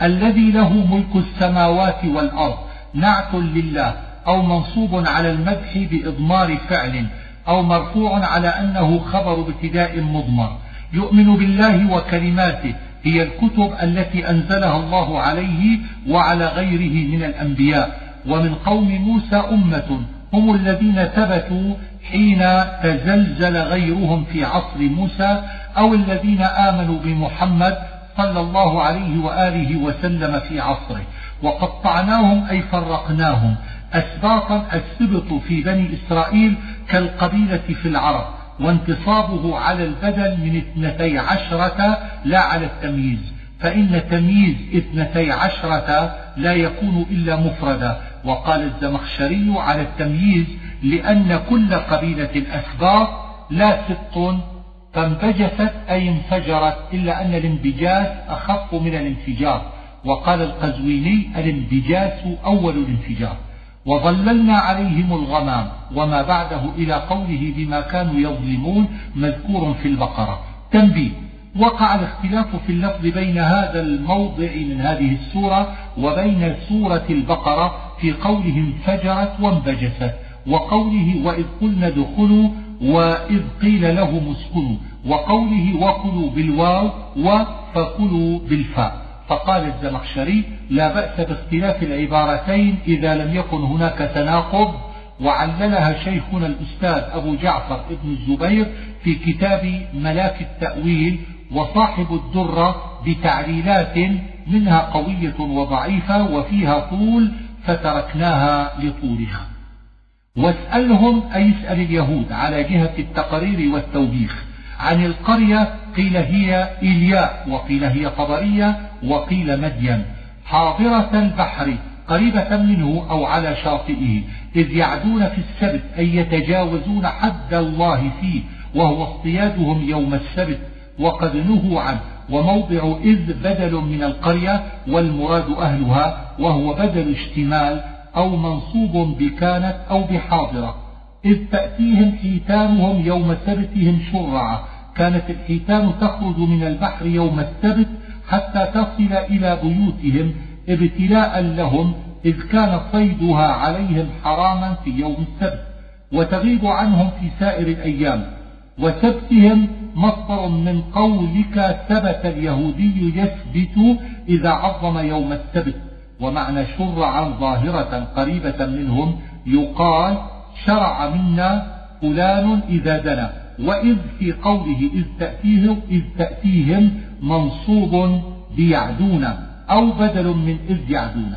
الذي له ملك السماوات والأرض نعت لله أو منصوب على المدح بإضمار فعل أو مرفوع على أنه خبر ابتداء مضمر. يؤمن بالله وكلماته هي الكتب التي أنزلها الله عليه وعلى غيره من الأنبياء. ومن قوم موسى أمة هم الذين ثبتوا حين تزلزل غيرهم في عصر موسى أو الذين آمنوا بمحمد صلى الله عليه وآله وسلم في عصره. وقطعناهم أي فرقناهم. أسباطا السبط في بني إسرائيل كالقبيلة في العرب وانتصابه على البدل من اثنتي عشرة لا على التمييز. فإن تمييز اثنتي عشرة لا يكون إلا مفردا. وقال الزمخشري على التمييز لأن كل قبيلة أسباط لا ست فانبجست أي انفجرت إلا أن الانبجاس أخف من الانفجار. وقال القزويني الانبجاس أول الانفجار. وظللنا عليهم الغمام وما بعده إلى قوله بما كانوا يظلمون مذكور في البقرة. تنبيه وقع الاختلاف في اللفظ بين هذا الموضع من هذه السورة وبين سورة البقرة في قولهم فجرت وانبجست وقوله وإذ قلنا ادخلوا وإذ قيل لهم اسكنوا وقوله وكلوا بالواو وفكلوا بالفاء. فقال الزمخشري لا بأس باختلاف العبارتين إذا لم يكن هناك تناقض وعللها شيخنا الأستاذ أبو جعفر ابن الزبير في كتاب ملاك التأويل وصاحب الدرة بتعليلات منها قوية وضعيفة وفيها طول فتركناها لطولها. واسألهم أي اسأل اليهود على جهة التقرير والتوبيخ. عن القرية قيل هي إلياء وقيل هي طبرية وقيل مدين حاضرة البحر قريبة منه أو على شاطئه إذ يعدون في السبت أي يتجاوزون حد الله فيه وهو اصطيادهم يوم السبت وقد نهوا عنه وموضع إذ بدل من القرية والمراد أهلها وهو بدل اشتمال أو منصوب بكانت أو بحاضرة إذ تأتيهم حيتانهم يوم سبتهم شرعا كانت الحيتان تخرج من البحر يوم السبت حتى تصل إلى بيوتهم ابتلاء لهم إذ كان صيدها عليهم حراما في يوم السبت وتغيب عنهم في سائر الأيام. وسبتهم مصدر من قولك ثبت اليهودي يثبت إذا عظم يوم السبت. ومعنى شرعا ظاهرة قريبة منهم يقال شرع منا فلان إذا دنا. وإذ في قوله إذ تأتيهم, إذ تأتيهم منصوب بيعدون أو بدل من إذ يعدون.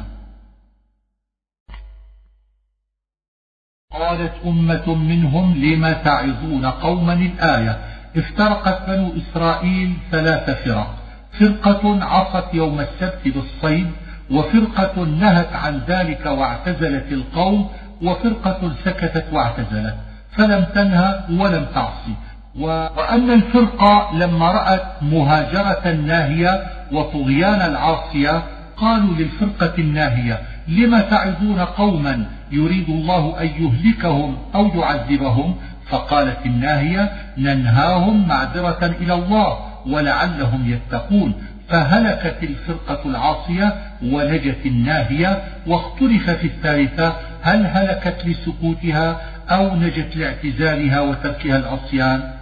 قالت أمة منهم لم تعظون قوما الآية؟ افترقت بنو إسرائيل ثلاث فرق. فرقة عصت يوم السبت بالصيد وفرقة نهت عن ذلك واعتزلت القوم وفرقة سكتت واعتزلت. فلم تنهى ولم تعصي. وأن الفرقة لما رأت مهاجرة الناهية وطغيان العاصية قالوا للفرقة الناهية لم تعظون قوما يريد الله أن يهلكهم أو يعذبهم؟ فقالت الناهية ننهاهم معذرة إلى الله ولعلهم يتقون. فهلكت الفرقة العاصية ونجت الناهية واختلف في الثالثة هل هلكت لسكوتها أو نجت لاعتزالها وتركها العصيان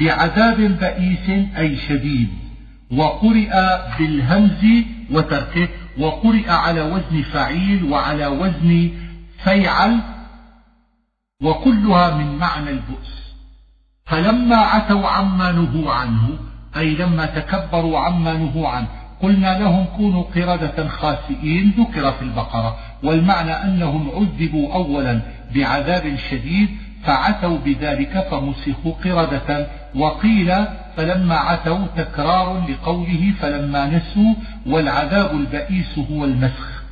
بعذاب بئيس أي شديد وقرئ بالهمز وتركه وقرئ على وزن فعيل وعلى وزن فيعل وكلها من معنى البؤس. فلما عتوا عما نهوا عنه أي لما تكبروا عما نهوا عنه قلنا لهم كونوا قردة خاسئين ذكر في البقرة والمعنى أنهم عذبوا أولا بعذاب شديد فعتوا بذلك فمسخوا قردة وقيل فلما عتوا تكرار لقوله فلما نسوا والعذاب البئيس هو المسخ.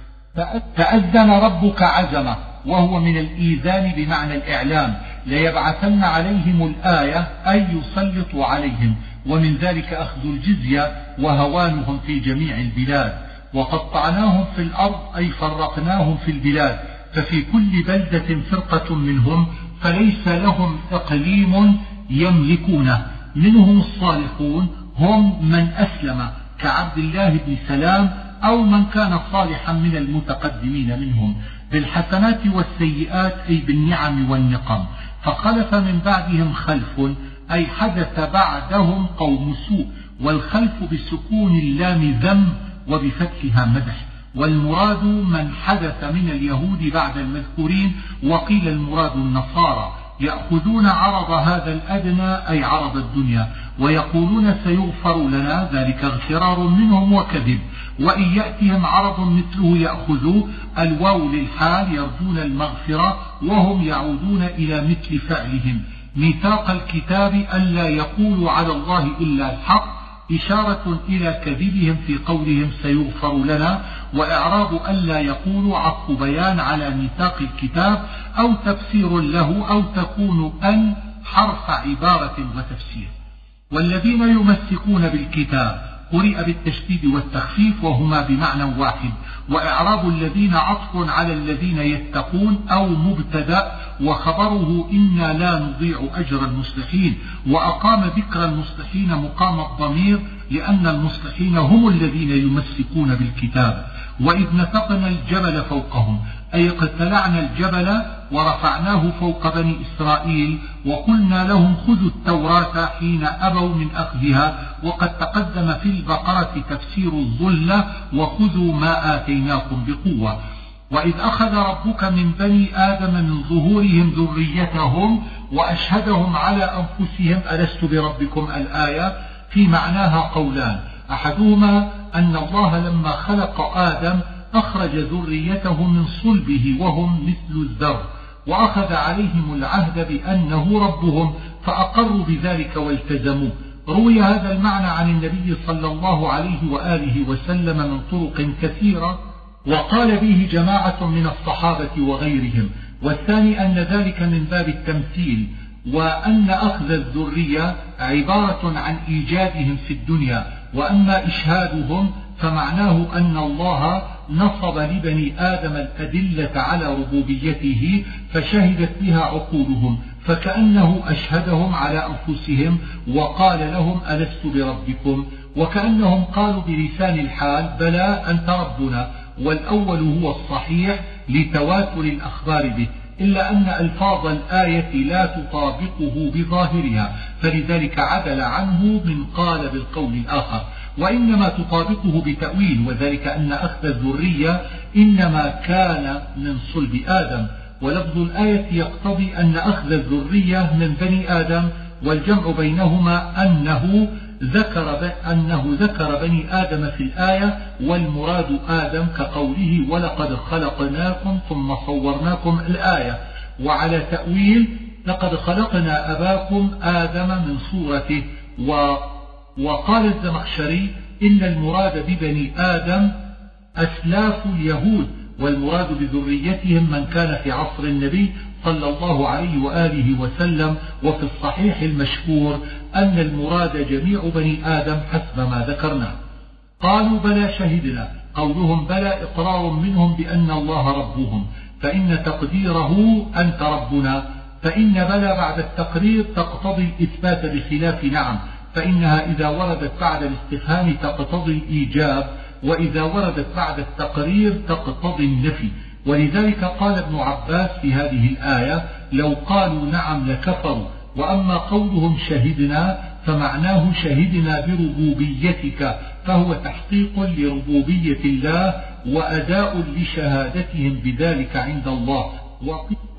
تأذن ربك عزمه وهو من الإيذان بمعنى الإعلام. ليبعثن عليهم الآية أي يسلط عليهم. ومن ذلك أخذ الجزية وهوانهم في جميع البلاد. وقطعناهم في الأرض أي فرقناهم في البلاد. ففي كل بلدة فرقة منهم فليس لهم إقليم يملكونه. منهم الصالحون هم من أسلم كعبد الله بن سلام أو من كان صالحا من المتقدمين منهم. بالحسنات والسيئات أي بالنعم والنقم. فخلف من بعدهم خلف أي حدث بعدهم قوم سوء والخلف بسكون اللام ذم وبفتحها مدح. والمراد من حدث من اليهود بعد المذكورين وقيل المراد النصارى. يأخذون عرض هذا الأدنى أي عرض الدنيا ويقولون سيغفر لنا ذلك اغترار منهم وكذب. وإن يأتهم عرض مثله يأخذوه الواو للحال يرجون المغفرة وهم يعودون إلى مثل فعلهم. ميثاق الكتاب ألا يقولوا على الله إلا الحق إشارة إلى كذبهم في قولهم سيغفر لنا وإعراب ألا يقولوا عطف بيان على ميثاق الكتاب أو تفسير له أو تكون أن حرف عبارة وتفسير. والذين يمسكون بالكتاب قرئ بالتشديد والتخفيف وهما بمعنى واحد. وإعراب الذين عطف على الذين يتقون أو مبتدأ وخبره إنا لا نضيع أجر المصلحين وأقام ذكر المصلحين مقام الضمير لأن المصلحين هم الذين يمسكون بالكتاب وإذ نتقنا الجبل فوقهم. أي اقتلعنا الجبل ورفعناه فوق بني إسرائيل وقلنا لهم خذوا التوراة حين أبوا من أخذها وقد تقدم في البقرة تفسير الظلة وخذوا ما آتيناكم بقوة. وإذ أخذ ربك من بني آدم من ظهورهم ذريتهم وأشهدهم على أنفسهم ألست بربكم الآية؟ في معناها قولان. أحدهما أن الله لما خلق آدم أخرج ذريته من صلبه وهم مثل الذر وأخذ عليهم العهد بأنه ربهم فأقروا بذلك والتزموه روي هذا المعنى عن النبي صلى الله عليه وآله وسلم من طرق كثيرة وقال به جماعة من الصحابة وغيرهم. والثاني أن ذلك من باب التمثيل وأن أخذ الذرية عبارة عن إيجادهم في الدنيا وأما إشهادهم فمعناه أن الله نصب لبني آدم الأدلة على ربوبيته فشهدت بها عقولهم فكأنه أشهدهم على أنفسهم وقال لهم ألست بربكم؟ وكأنهم قالوا بلسان الحال بلى أنت ربنا. والأول هو الصحيح لتواتر الأخبار به إلا أن ألفاظ الآية لا تطابقه بظاهرها فلذلك عدل عنه من قال بالقول الآخر. وإنما تطابقه بتأويل وذلك أن أخذ الذرية إنما كان من صلب آدم. ولفظ الآية يقتضي أن أخذ الذرية من بني آدم والجمع بينهما أنه ذكر أنه ذكر بني آدم في الآية والمراد آدم كقوله ولقد خلقناكم ثم صورناكم الآية وعلى تأويل لقد خلقنا أباكم آدم من صورته و وقال الزمخشري إن المراد ببني آدم أسلاف اليهود والمراد بذريتهم من كان في عصر النبي صلى الله عليه وآله وسلم وفي الصحيح المشهور أن المراد جميع بني آدم حسب ما ذكرنا. قالوا بلى شهدنا قولهم بلى إقرار منهم بأن الله ربهم فإن تقديره أنت ربنا فإن بلى بعد التقرير تقتضي الإثبات بخلاف نعم فإنها إذا وردت بعد الاستفهام تقتضي الإيجاب وإذا وردت بعد التقرير تقتضي النفي. ولذلك قال ابن عباس في هذه الآية لو قالوا نعم لكفروا وأما قولهم شهدنا فمعناه شهدنا بربوبيتك فهو تحقيق لربوبية الله وأداء لشهادتهم بذلك عند الله.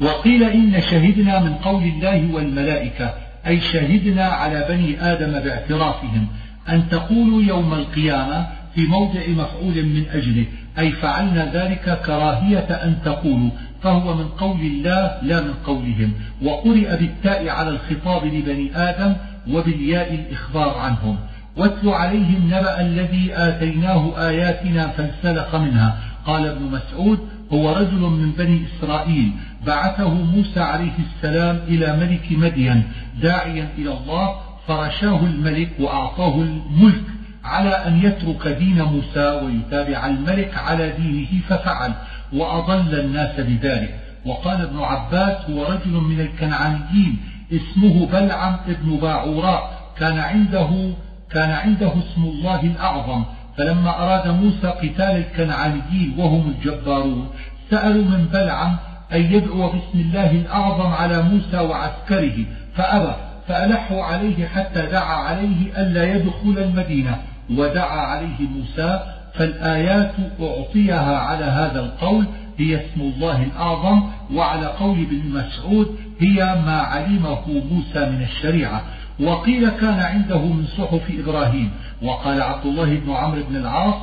وقيل إن شهدنا من قول الله والملائكة. أي شهدنا على بني آدم باعترافهم أن تقولوا يوم القيامة في موضع مفعول من أجله أي فعلنا ذلك كراهية أن تقولوا فهو من قول الله لا من قولهم وقرئ بالتاء على الخطاب لبني آدم وبالياء الإخبار عنهم. واتل عليهم نبأ الذي آتيناه آياتنا فانسلخ منها. قال ابن مسعود هو رجل من بني إسرائيل. بعثه موسى عليه السلام إلى ملك مدين داعيا إلى الله فرشاه الملك وأعطاه الملك على أن يترك دين موسى ويتابع الملك على دينه ففعل وأضل الناس بذلك. وقال ابن عباس هو رجل من الكنعانيين اسمه بلعم ابن باعوراء كان عنده كان عنده اسم الله الأعظم. فلما أراد موسى قتال الكنعانيين وهم الجبارون سألوا من بلعم أن يدعو باسم الله الأعظم على موسى وعسكره فأبى فألحوا عليه حتى دعا عليه ألا يدخل المدينة ودعا عليه موسى فالآيات أعطيها على هذا القول هي اسم الله الأعظم وعلى قول ابن مسعود هي ما علمه موسى من الشريعة. وقيل كان عنده من صحف إبراهيم وقال عبد الله بن عمرو بن العاص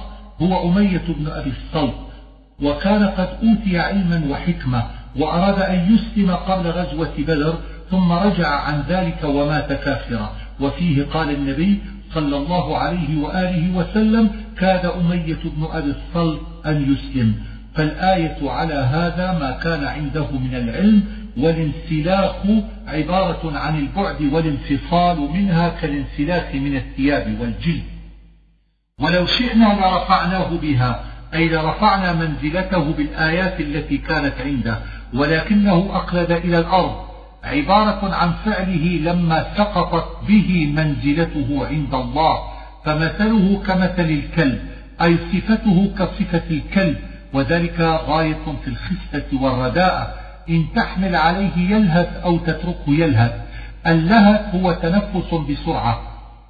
هو أمية بن أبي الصلت وكان قد أوتي علما وحكمة وأراد أن يسلم قبل غزوة بدر ثم رجع عن ذلك ومات كافرا. وفيه قال النبي صلى الله عليه وآله وسلم كاد أمية بن أبي الصلب أن يسلم. فالآية على هذا ما كان عنده من العلم والانسلاخ عبارة عن البعد والانفصال منها كالانسلاخ من الثياب والجلد. ولو شئنا لرفعناه بها أي لرفعنا منزلته بالآيات التي كانت عنده ولكنه أقلد إلى الأرض عبارة عن فعله لما سقطت به منزلته عند الله فمثله كمثل الكلب أي صفته كصفة الكلب وذلك غاية في الخسة والرداءة إن تحمل عليه يلهث أو تتركه يلهث. اللهث هو تنفس بسرعة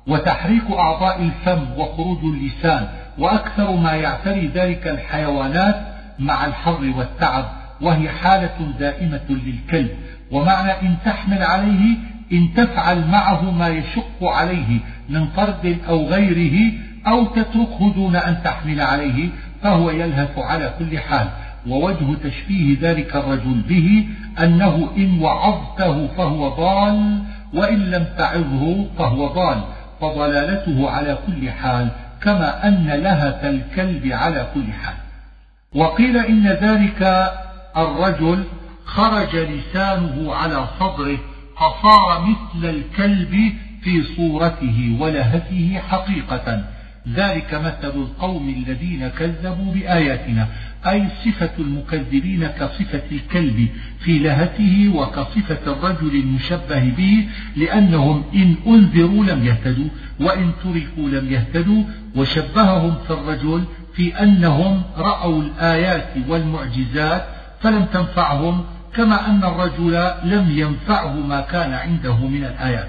وتحريك أعضاء الفم وخروج اللسان وأكثر ما يعتري ذلك الحيوانات مع الحر والتعب وهي حالة دائمة للكلب. ومعنى إن تحمل عليه إن تفعل معه ما يشق عليه من طرد أو غيره أو تتركه دون أن تحمل عليه فهو يلهث على كل حال. ووجه تشبيه ذلك الرجل به أنه إن وعظته فهو ضال وإن لم تعظه فهو ضال. فضلالته على كل حال كما أن لهث الكلب على كل حال. وقيل إن ذلك الرجل خرج لسانه على صدره فصار مثل الكلب في صورته ولهثه حقيقة. ذلك مثل القوم الذين كذبوا بآياتنا. أي صفة المكذبين كصفة الكلب في لهته وكصفة الرجل المشبه به لأنهم إن أنذروا لم يهتدوا وإن تركوا لم يهتدوا وشبههم في الرجل في أنهم رأوا الآيات والمعجزات فلم تنفعهم كما أن الرجل لم ينفعه ما كان عنده من الآيات.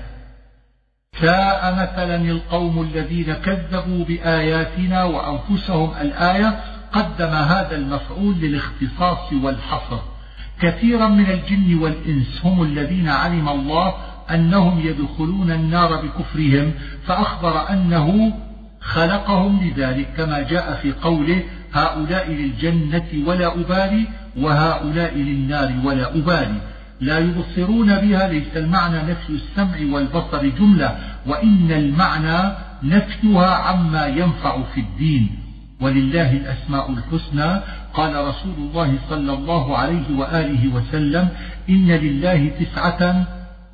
ساء مثلا القوم الذين كذبوا بآياتنا وأنفسهم الآية قدم هذا المفعول للاختصاص والحصر. كثيرا من الجن والإنس هم الذين علم الله أنهم يدخلون النار بكفرهم فأخبر أنه خلقهم لذلك. كما جاء في قوله هؤلاء للجنة ولا أبالي وهؤلاء للنار ولا أبالي. لا يبصرون بها ليس المعنى نفي السمع والبصر جملة وإن المعنى نفيها عما ينفع في الدين. ولله الأسماء الحسنى. قال رسول الله صلى الله عليه وآله وسلم إن لله تسعة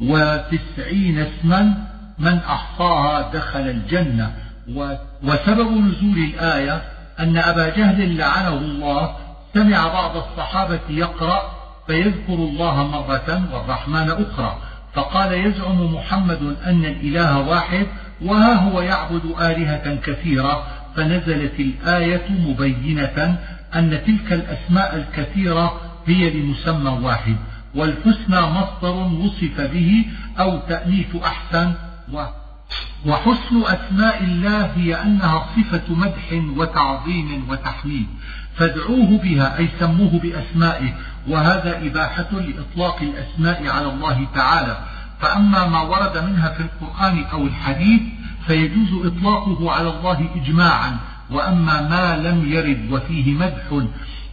وتسعين اسما من أحصاها دخل الجنة. وسبب نزول الآية أن أبا جهل لعنه الله. سمع بعض الصحابة يقرأ فيذكر الله مرة والرحمن أخرى. فقال يزعم محمد أن الإله واحد وها هو يعبد آلهة كثيرة. فنزلت الآية مبينة أن تلك الأسماء الكثيرة هي لمسمى واحد والحسنى مصدر وصف به أو تأنيث أحسن وحسن أسماء الله هي أنها صفة مدح وتعظيم وتحميد فادعوه بها أي سموه بأسمائه وهذا إباحة لإطلاق الأسماء على الله تعالى. فأما ما ورد منها في القرآن أو الحديث فيجوز إطلاقه على الله إجماعا وأما ما لم يرد وفيه مدح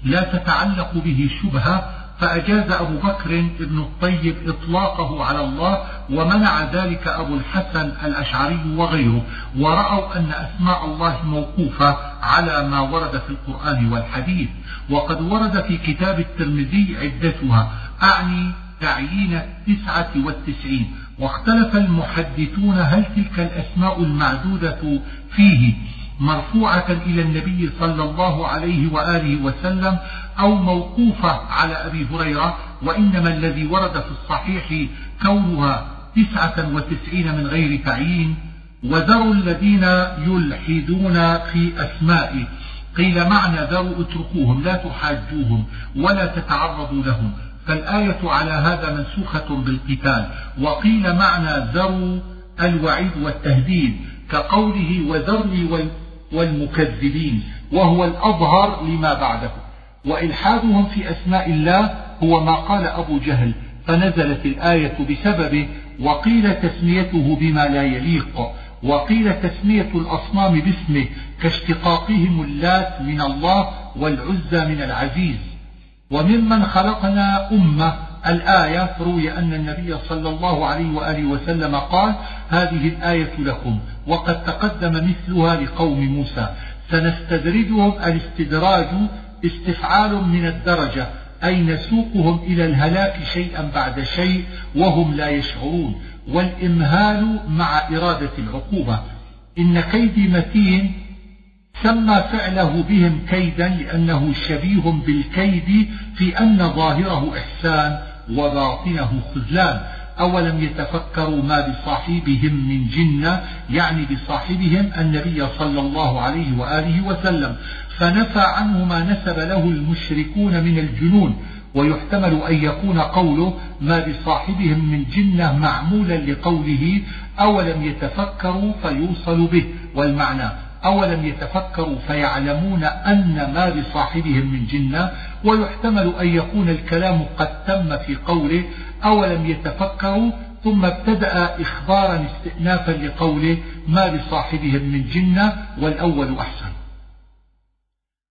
لا تتعلق به شبهة فأجاز أبو بكر بن الطيب إطلاقه على الله ومنع ذلك أبو الحسن الأشعري وغيره ورأوا أن أسماء الله موقوفة على ما ورد في القرآن والحديث. وقد ورد في كتاب الترمذي عدتها أعني تعيين التسعة والتسعين واختلف المحدثون هل تلك الأسماء المعدودة فيه مرفوعة إلى النبي صلى الله عليه وآله وسلم أو موقوفة على أبي هريرة؟ وإنما الذي ورد في الصحيح كونها تسعة وتسعين من غير تعيين. وذروا الذين يلحدون في أسمائه قيل معنى ذروا اتركوهم لا تحاجوهم ولا تتعرضوا لهم. فالآية على هذا منسوخة بالقتال. وقيل معنى ذروا الوعيد والتهديد كقوله وذرني والمكذبين وهو الأظهر لما بعده وإلحادهم في أسماء الله هو ما قال أبو جهل فنزلت الآية بسببه وقيل تسميته بما لا يليق وقيل تسمية الأصنام باسمه كاشتقاقهم اللات من الله والعزى من العزيز. وممن خلقنا أمة. الآية روي أن النبي صلى الله عليه وآله وسلم قال هذه الآية لكم وقد تقدم مثلها لقوم موسى. سنستدرجهم الاستدراج استفعال من الدرجة أي نسوقهم إلى الهلاك شيئا بعد شيء وهم لا يشعرون. والإمهال مع إرادة العقوبة. إن كيدي متين سمى فعله بهم كيدا لأنه شبيه بالكيد في أن ظاهره إحسان وباطنه خذلان. أولم يتفكروا ما بصاحبهم من جنة يعني بصاحبهم النبي صلى الله عليه وآله وسلم. فنفى عنه ما نسب له المشركون من الجنون. ويحتمل أن يكون قوله ما بصاحبهم من جنة معمولا لقوله أولم يتفكروا فيوصل به. والمعنى أولم يتفكروا فيعلمون أن ما بصاحبهم من جنة ويحتمل أن يكون الكلام قد تم في قوله أولم يتفكروا ثم ابتدأ إخبارا استئنافا لقوله ما بصاحبهم من جنة والأول أحسن.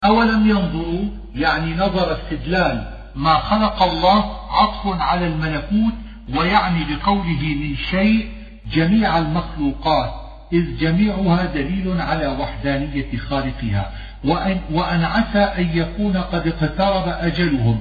أولم ينظروا؟ يعني نظر استدلال ما خلق الله عطف على الملكوت ويعني بقوله من شيء جميع المخلوقات. إذ جميعها دليل على وحدانية خالقها وأن, وأن عسى أن يكون قد اقترب أجلهم.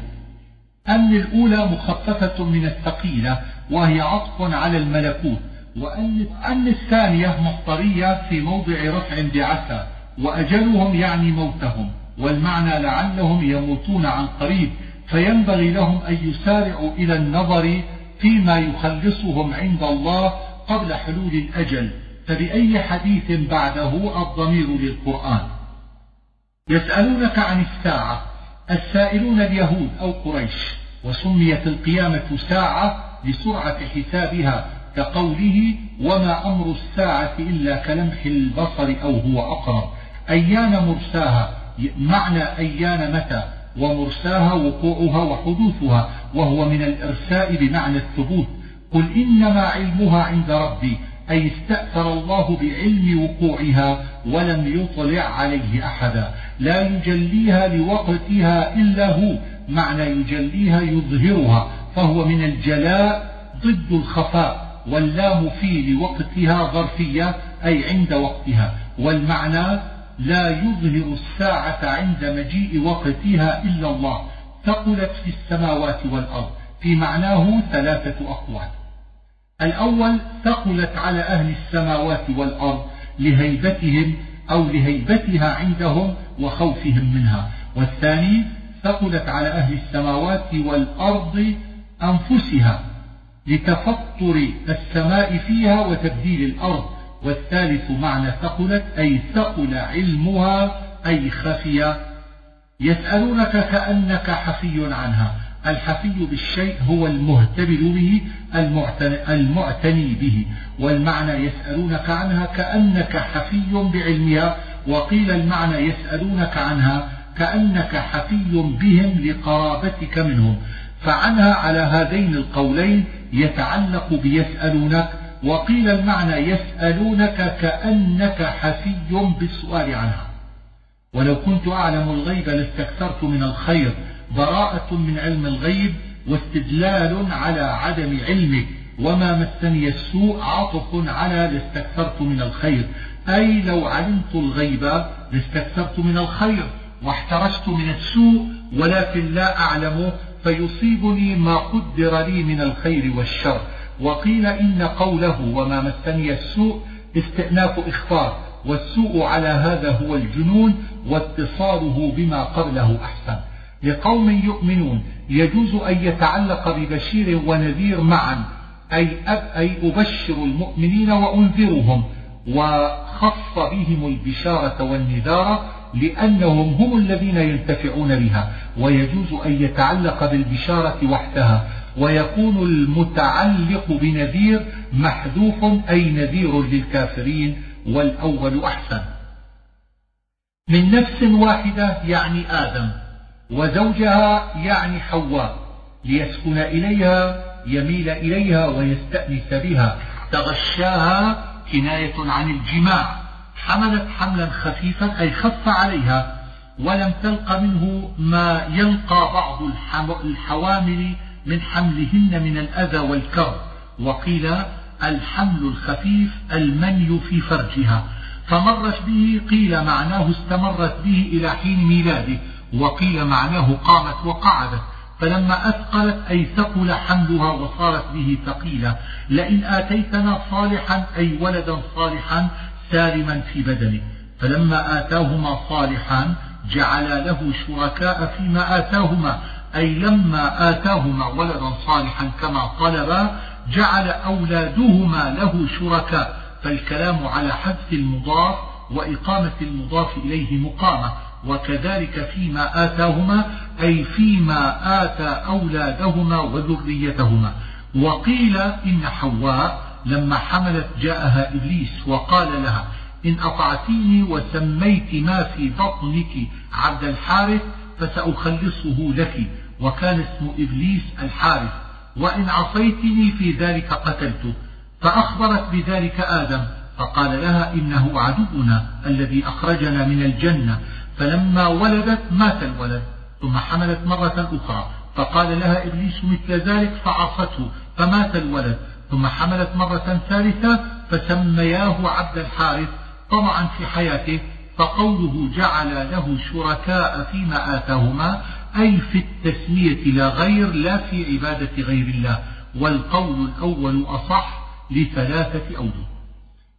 أن الأولى مخففة من الثقيلة وهي عطف على الملكوت وأن أن الثانية مصدرية في موضع رفع بعسى وأجلهم يعني موتهم. والمعنى لعلهم يموتون عن قريب فينبغي لهم أن يسارعوا إلى النظر فيما يخلصهم عند الله قبل حلول الأجل. فبأي حديث بعده الضمير للقرآن؟ يسألونك عن الساعة السائلون اليهود أو قريش وسميت القيامة ساعة لسرعة حسابها كقوله وما أمر الساعة إلا كلمح البصر أو هو أقرب أيان مرساها؟ معنى أيان متى؟ ومرساها وقوعها وحدوثها وهو من الإرساء بمعنى الثبوت. قل إنما علمها عند ربي أي استأثر الله بعلم وقوعها ولم يطلع عليه أحدا. لا يجليها لوقتها إلا هو. معنى يجليها يظهرها. فهو من الجلاء ضد الخفاء واللام في لوقتها ظرفية أي عند وقتها. والمعنى لا يظهر الساعة عند مجيء وقتها إلا الله. ثقلت في السماوات والأرض. في معناه ثلاثة أقوال. الأول ثقلت على أهل السماوات والأرض لهيبتهم أو لهيبتها عندهم وخوفهم منها. والثاني ثقلت على أهل السماوات والأرض أنفسها لتفطر السماء فيها وتبديل الأرض. والثالث معنى ثقلت أي ثقل علمها أي خفي. يسألونك كأنك حفي عنها. الحفي بالشيء هو المهتبل به المعتني به. والمعنى يسألونك عنها كأنك حفي بعلمها وقيل المعنى يسألونك عنها كأنك حفي بهم لقرابتك منهم. فعنها على هذين القولين يتعلق بيسألونك وقيل المعنى يسألونك كأنك حفي بالسؤال عنها. ولو كنت أعلم الغيب لاستكثرت من الخير براءة من علم الغيب واستدلال على عدم علمك وما مسني السوء عاطف على لاستكثرت من الخير. أي لو علمت الغيب لاستكثرت من الخير واحترست من السوء ولكن لا أعلم فيصيبني ما قدر لي من الخير والشر. وقيل إن قوله وما مسني السوء استئناف إخفار. والسوء على هذا هو الجنون واتصاله بما قبله أحسن. لقوم يؤمنون. يجوز أن يتعلق ببشير ونذير معا أي, أي أبشر المؤمنين وأنذرهم وخص بهم البشارة والنذارة لأنهم هم الذين ينتفعون بها. ويجوز أن يتعلق بالبشارة وحدها. ويكون المتعلق بنذير محذوف أي نذير للكافرين والأول أحسن. من نفس واحدة يعني آدم. وزوجها يعني حواء ليسكن إليها يميل إليها ويستأنس بها. تغشاها كناية عن الجماع. حملت حملا خفيفا أي خف عليها ولم تلق منه ما يلقى بعض الحوامل من حملهن من الأذى والكر وقيل الحمل الخفيف المني في فرجها. فمرت به قيل معناه استمرت به إلى حين ميلاده. وقيل معناه قامت وقعدت فلما أثقلت أي ثقل حملها وصارت به ثقيلة. لئن آتيتنا صالحا أي ولدا صالحا سالما في بدنه. فلما آتاهما صالحا جعل له شركاء فيما آتاهما. أي لما آتاهما ولدا صالحا كما طلبا جعل أولادهما له شركاء. فالكلام على حذف المضاف وإقامة المضاف إليه مقامة. وكذلك فيما آتاهما أي فيما آتى أولادهما وذريتهما. وقيل إن حواء لما حملت جاءها إبليس وقال لها إن أطعتيني وسميت ما في بطنك عبد الحارث فسأخلصه لك وكان اسم إبليس الحارث. وإن عصيتني في ذلك قتلته فأخبرت بذلك آدم فقال لها إنه عدونا الذي أخرجنا من الجنة. فلما ولدت مات الولد ثم حملت مرة أخرى فقال لها إبليس مثل ذلك فعصته فمات الولد ثم حملت مرة ثالثة فسمياه عبد الحارث طمعا في حياته فقوله جعل له شركاء فيما آتاهما أي في التسمية لا غير لا في عبادة غير الله والقول الأول أصح لثلاثة أوجه.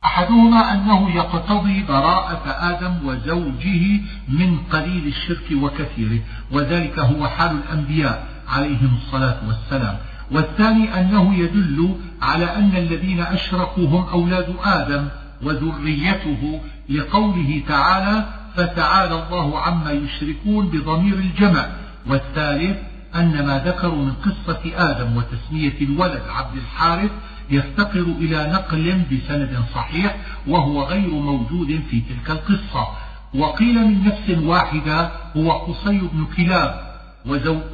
أحدهما أنه يقتضي براءة آدم وزوجه من قليل الشرك وكثيره وذلك هو حال الأنبياء عليهم الصلاة والسلام. والثاني أنه يدل على أن الذين أشركوا هم أولاد آدم وذريته لقوله تعالى فتعالى الله عما يشركون بضمير الجمع والثالث أن ما ذكروا من قصة آدم وتسمية الولد عبد الحارث يفتقر إلى نقل بسند صحيح وهو غير موجود في تلك القصة. وقيل من نفس واحدة هو قصي بن كلاب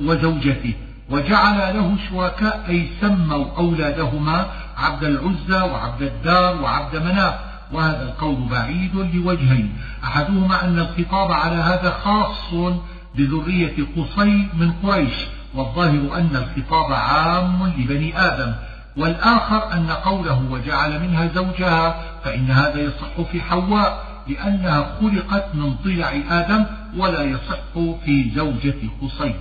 وزوجته وجعل له شركاء أي سموا أولادهما عبد العزى وعبد الدار وعبد مناف. وهذا القول بعيد لوجهين. أحدهما أن الخطاب على هذا خاص بذرية قصي من قريش والظاهر أن الخطاب عام لبني آدم. والآخر أن قوله وجعل منها زوجها فإن هذا يصح في حواء لأنها خلقت من ضلع آدم ولا يصح في زوجة قصي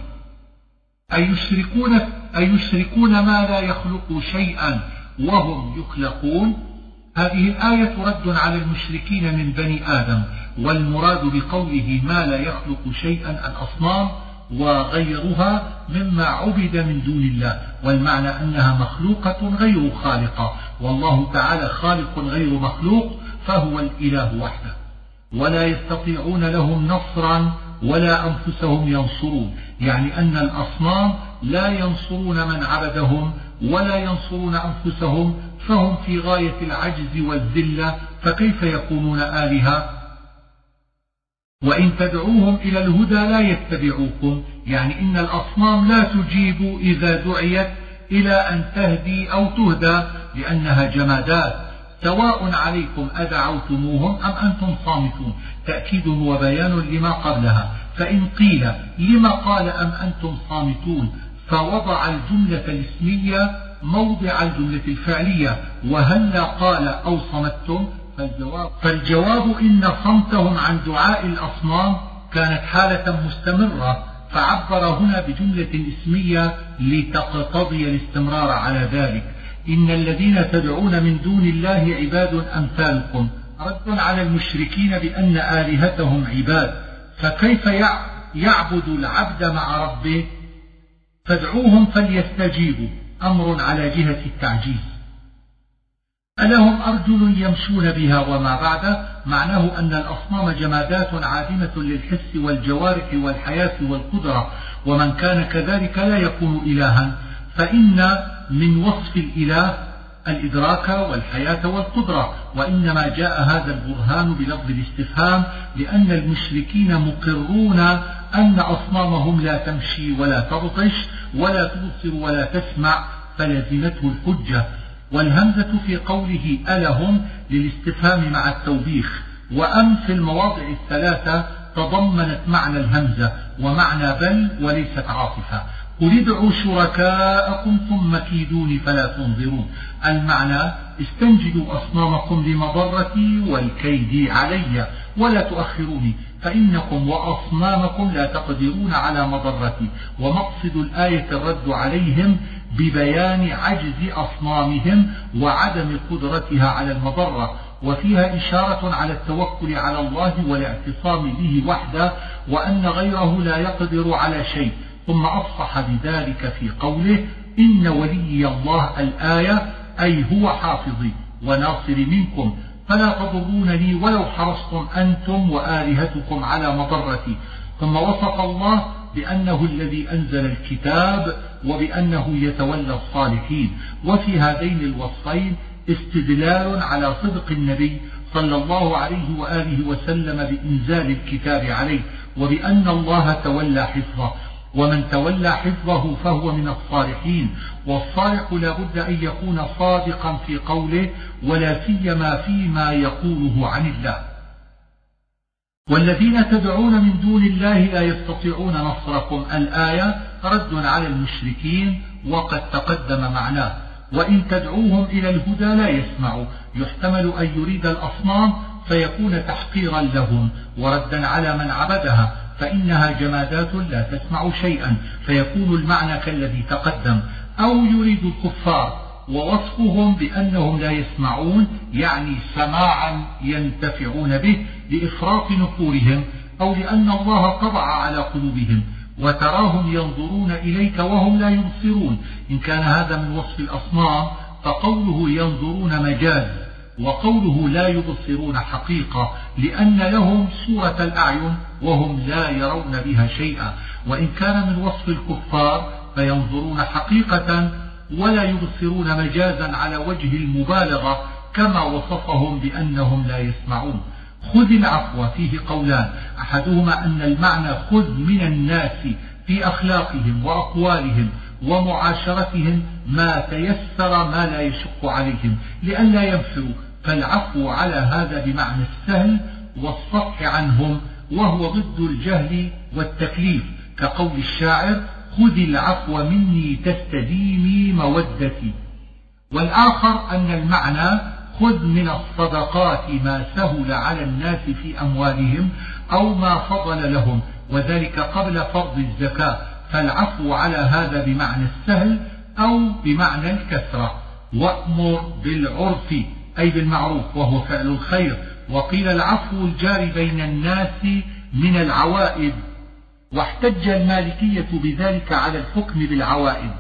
أيشركون, أيشركون ما لا يخلق شيئا وهم يخلقون؟ هذه الآية رد على المشركين من بني آدم والمراد بقوله ما لا يخلق شيئا الأصنام وغيرها مما عبد من دون الله والمعنى أنها مخلوقة غير خالقة. والله تعالى خالق غير مخلوق فهو الإله وحده. ولا يستطيعون لهم نصرا ولا أنفسهم ينصرون. يعني أن الأصنام لا ينصرون من عبدهم ولا ينصرون أنفسهم فهم في غاية العجز والذلة فكيف يكونون آلهة؟ وإن تدعوهم إلى الهدى لا يتبعوكم. يعني إن الأصنام لا تجيب إذا دعيت إلى أن تهدي أو تهدى لأنها جمادات. سواء عليكم أدعوتموهم أم أنتم صامتون. تأكيد وبيان لما قبلها. فإن قيل لما قال أم أنتم صامتون فوضع الجملة الاسمية موضع الجملة الفعلية. وهلا قال أو صمتم فالجواب, فالجواب إن صمتهم عن دعاء الأصنام كانت حالة مستمرة فعبر هنا بجملة اسمية لتقتضي الاستمرار على ذلك. إن الذين تدعون من دون الله عباد أمثالكم. رد على المشركين بأن آلهتهم عباد. فكيف يعبد العبد مع ربه؟ فادعوهم فليستجيبوا. أمر على جهة التعجيز. ألهم أرجل يمشون بها وما بعد معناه أن الأصنام جمادات عادمة للحس والجوارح والحياة والقدرة ومن كان كذلك لا يكون إلها. فإن من وصف الإله الإدراك والحياة والقدرة وإنما جاء هذا البرهان بلفظ الاستفهام لأن المشركين مقرون أن أصنامهم لا تمشي ولا تبطش ولا تبصر ولا تسمع فلزمته الحجة. والهمزة في قوله ألهم للاستفهام مع التوبيخ وأم في المواضع الثلاثة تضمنت معنى الهمزة ومعنى بل وليست عاطفة. قل ادعوا شركاءكم ثم كيدوني فلا تنظرون. المعنى استنجدوا أصنامكم لمضرتي والكيد علي ولا تؤخروني فإنكم وأصنامكم لا تقدرون على مضرتي ومقصد الآية الرد عليهم ببيان عجز أصنامهم وعدم قدرتها على المضرة وفيها إشارة على التوكل على الله والاعتصام به وحده وأن غيره لا يقدر على شيء. ثم أصح بذلك في قوله إن ولي الله الآية أي هو حافظي وناصري منكم فلا تضرونني ولو حرصتم أنتم وآلهتكم على مضرتي. ثم وصف الله بأنه الذي أنزل الكتاب وبأنه يتولى الصالحين. وفي هذين الوصفين استدلال على صدق النبي صلى الله عليه وآله وسلم بإنزال الكتاب عليه وبأن الله تولى حفظه. ومن تولى حفظه فهو من الصالحين. والصالح لا بد أن يكون صادقا في قوله ولا سيما فيما يقوله عن الله. والذين تدعون من دون الله لا يستطيعون نصركم. الآية رد على المشركين وقد تقدم معناه. وإن تدعوهم إلى الهدى لا يسمعوا. يحتمل أن يريد الأصنام فيكون تحقيرا لهم. وردا على من عبدها. فإنها جمادات لا تسمع شيئا. فيكون المعنى كالذي تقدم. أو يريد الكفار. ووصفهم بأنهم لا يسمعون. يعني سماعا ينتفعون به لإفراط نفورهم. أو لأن الله طبع على قلوبهم. وتراهم ينظرون إليك وهم لا يبصرون. إن كان هذا من وصف الأصنام فقوله ينظرون مجاز وقوله لا يبصرون حقيقة لأن لهم صورة الأعين وهم لا يرون بها شيئا. وإن كان من وصف الكفار فينظرون حقيقة ولا يبصرون مجازا على وجه المبالغة كما وصفهم بأنهم لا يسمعون. خذ العفو فيه قولان. أحدهما أن المعنى خذ من الناس في أخلاقهم وأقوالهم ومعاشرتهم ما تيسر ما لا يشق عليهم. لئلا ينفروا فالعفو على هذا بمعنى السهل والصفح عنهم وهو ضد الجهل والتكليف. كقول الشاعر خذ العفو مني تستديمي مودتي. والآخر أن المعنى خذ من الصدقات ما سهل على الناس في أموالهم أو ما فضل لهم وذلك قبل فرض الزكاة. فالعفو على هذا بمعنى السهل أو بمعنى الكثرة وأمر بالعرف أي بالمعروف وهو فعل الخير. وقيل العفو الجاري بين الناس من العوائد. واحتج المالكية بذلك على الحكم بالعوائد.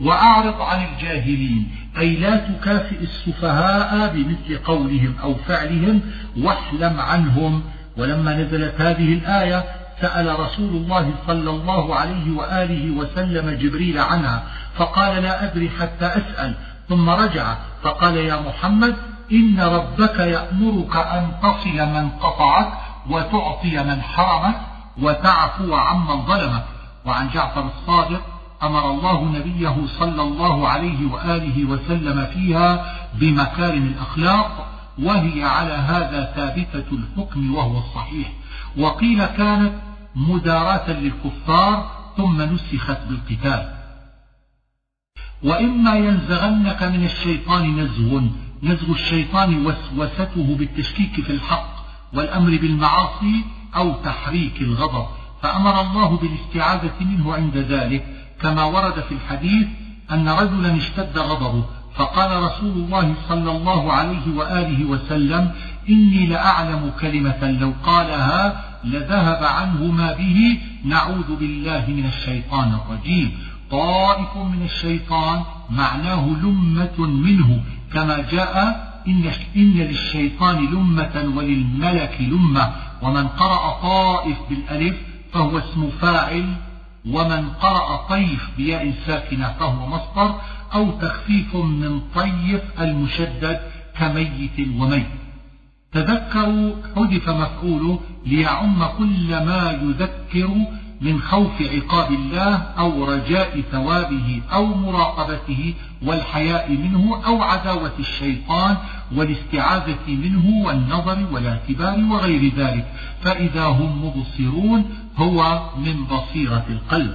وأعرض عن الجاهلين أي لا تكافئ السفهاء بمثل قولهم أو فعلهم واحلم عنهم. ولما نزلت هذه الآية سأل رسول الله صلى الله عليه وآله وسلم جبريل عنها فقال لا أدري حتى أسأل. ثم رجع فقال يا محمد إن ربك يأمرك أن تصل من قطعك وتعطي من حرمك وتعفو عمن ظلمك. وعن جعفر الصادق أمر الله نبيه صلى الله عليه وآله وسلم فيها بمكارم الأخلاق وهي على هذا ثابتة الحكم وهو الصحيح. وقيل كانت مداراة للكفار ثم نسخت بالقتال. وإما ينزغنك من الشيطان نزغ نزغ الشيطان وسوسته بالتشكيك في الحق والأمر بالمعاصي أو تحريك الغضب. فأمر الله بالاستعاذة منه عند ذلك. كما ورد في الحديث أن رجلا اشتد غضبه فقال رسول الله صلى الله عليه وآله وسلم إني لأعلم كلمة لو قالها لذهب عنه ما به نعوذ بالله من الشيطان الرجيم. طائف من الشيطان معناه لمة منه كما جاء إن, إن للشيطان لمة وللملك لمة ومن قرأ طائف بالألف فهو اسم فاعل ومن قرأ طيف بياء ساكنة فهو مصدر أو تخفيف من طيف المشدد كميت وميت. تذكروا حذف مفعول ليعم كل ما يذكر من خوف عقاب الله أو رجاء ثوابه أو مراقبته والحياء منه أو عداوة الشيطان والاستعاذة منه والنظر والاعتبار وغير ذلك. فإذا هم مبصرون هو من بصيرة القلب.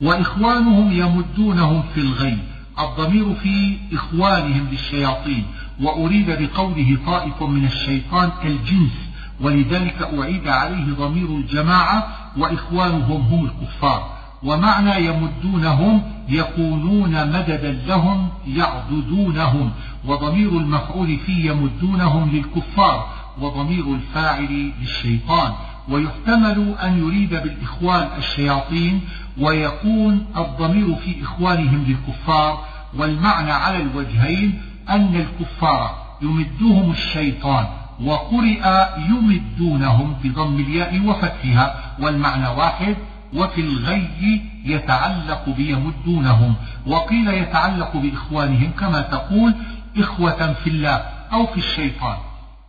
وإخوانهم يمدونهم في الغي. الضمير في إخوانهم للشياطين. وأريد بقوله طائف من الشيطان الجنس. ولذلك أعيد عليه ضمير الجماعة وإخوانهم هم الكفار ومعنى يمدونهم يكونون مددا لهم يعضدونهم وضمير المفعول في يمدونهم للكفار وضمير الفاعل للشيطان. ويحتمل أن يريد بالإخوان الشياطين ويكون الضمير في إخوانهم للكفار. والمعنى على الوجهين أن الكفار يمدهم الشيطان وقرئ يمدونهم بضم الياء وفتحها والمعنى واحد وفي الغي يتعلق بيمدونهم وقيل يتعلق بإخوانهم كما تقول إخوة في الله أو في الشيطان.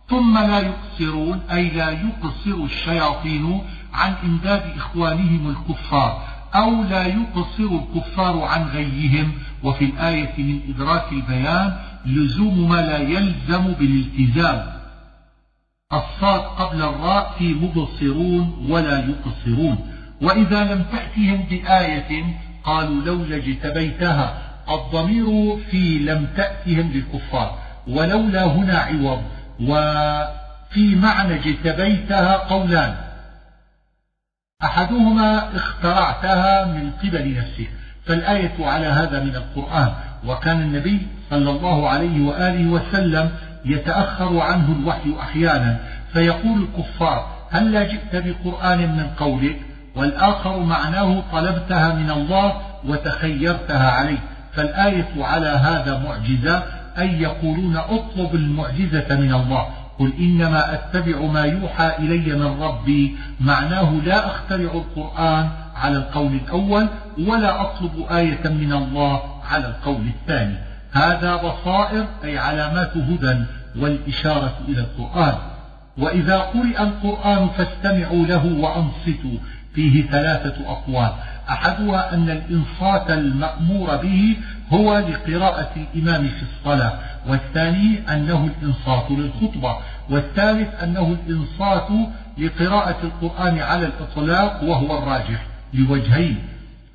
ثم لا يقصرون أي لا يقصر الشياطين عن إمداد إخوانهم الكفار أو لا يقصر الكفار عن غيهم. وفي الآية من إدراك البيان لزوم ما لا يلزم بالالتزام. الصاد قبل الراء في مبصرون ولا يقصرون. وإذا لم تأتهم بآية قالوا لولا اجتبيتها الضمير في لم تأتهم للكفار ولولا هنا عوض. وفي معنى اجتبيتها قولان. أحدهما اخترعتها من قبل نفسك فالآية على هذا من القرآن. وكان النبي صلى الله عليه وآله وسلم يتأخر عنه الوحي أحيانا فيقول الكفار هل لا جئت بقرآن من قولك؟ والآخر معناه طلبتها من الله وتخيرتها عليه. فالآية على هذا معجزة أي يقولون اطلب المعجزة من الله. قل إنما أتبع ما يوحى إلي من ربي. معناه لا أخترع القرآن على القول الأول ولا أطلب آية من الله على القول الثاني. هذا بصائر أي علامات هدى والإشارة إلى القرآن. وإذا قرئ القرآن فاستمعوا له وأنصتوا. فيه ثلاثة أقوال. أحدها أن الإنصات المأمور به هو لقراءة الإمام في الصلاة. والثاني أنه الإنصات للخطبة. والثالث أنه الإنصات لقراءة القرآن على الإطلاق وهو الراجح لوجهين.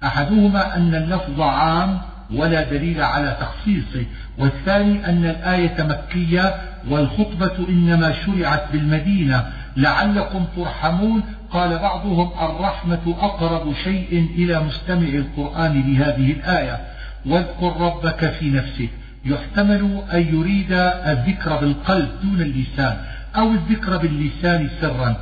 أحدهما أن اللفظ عام ولا دليل على تخصيصه. والثاني أن الآية مكية والخطبة إنما شرعت بالمدينة. لعلكم ترحمون قال بعضهم الرحمة أقرب شيء إلى مستمع القرآن لهذه الآية. واذكر ربك في نفسك يحتمل أن يريد الذكر بالقلب دون اللسان أو الذكر باللسان سرا.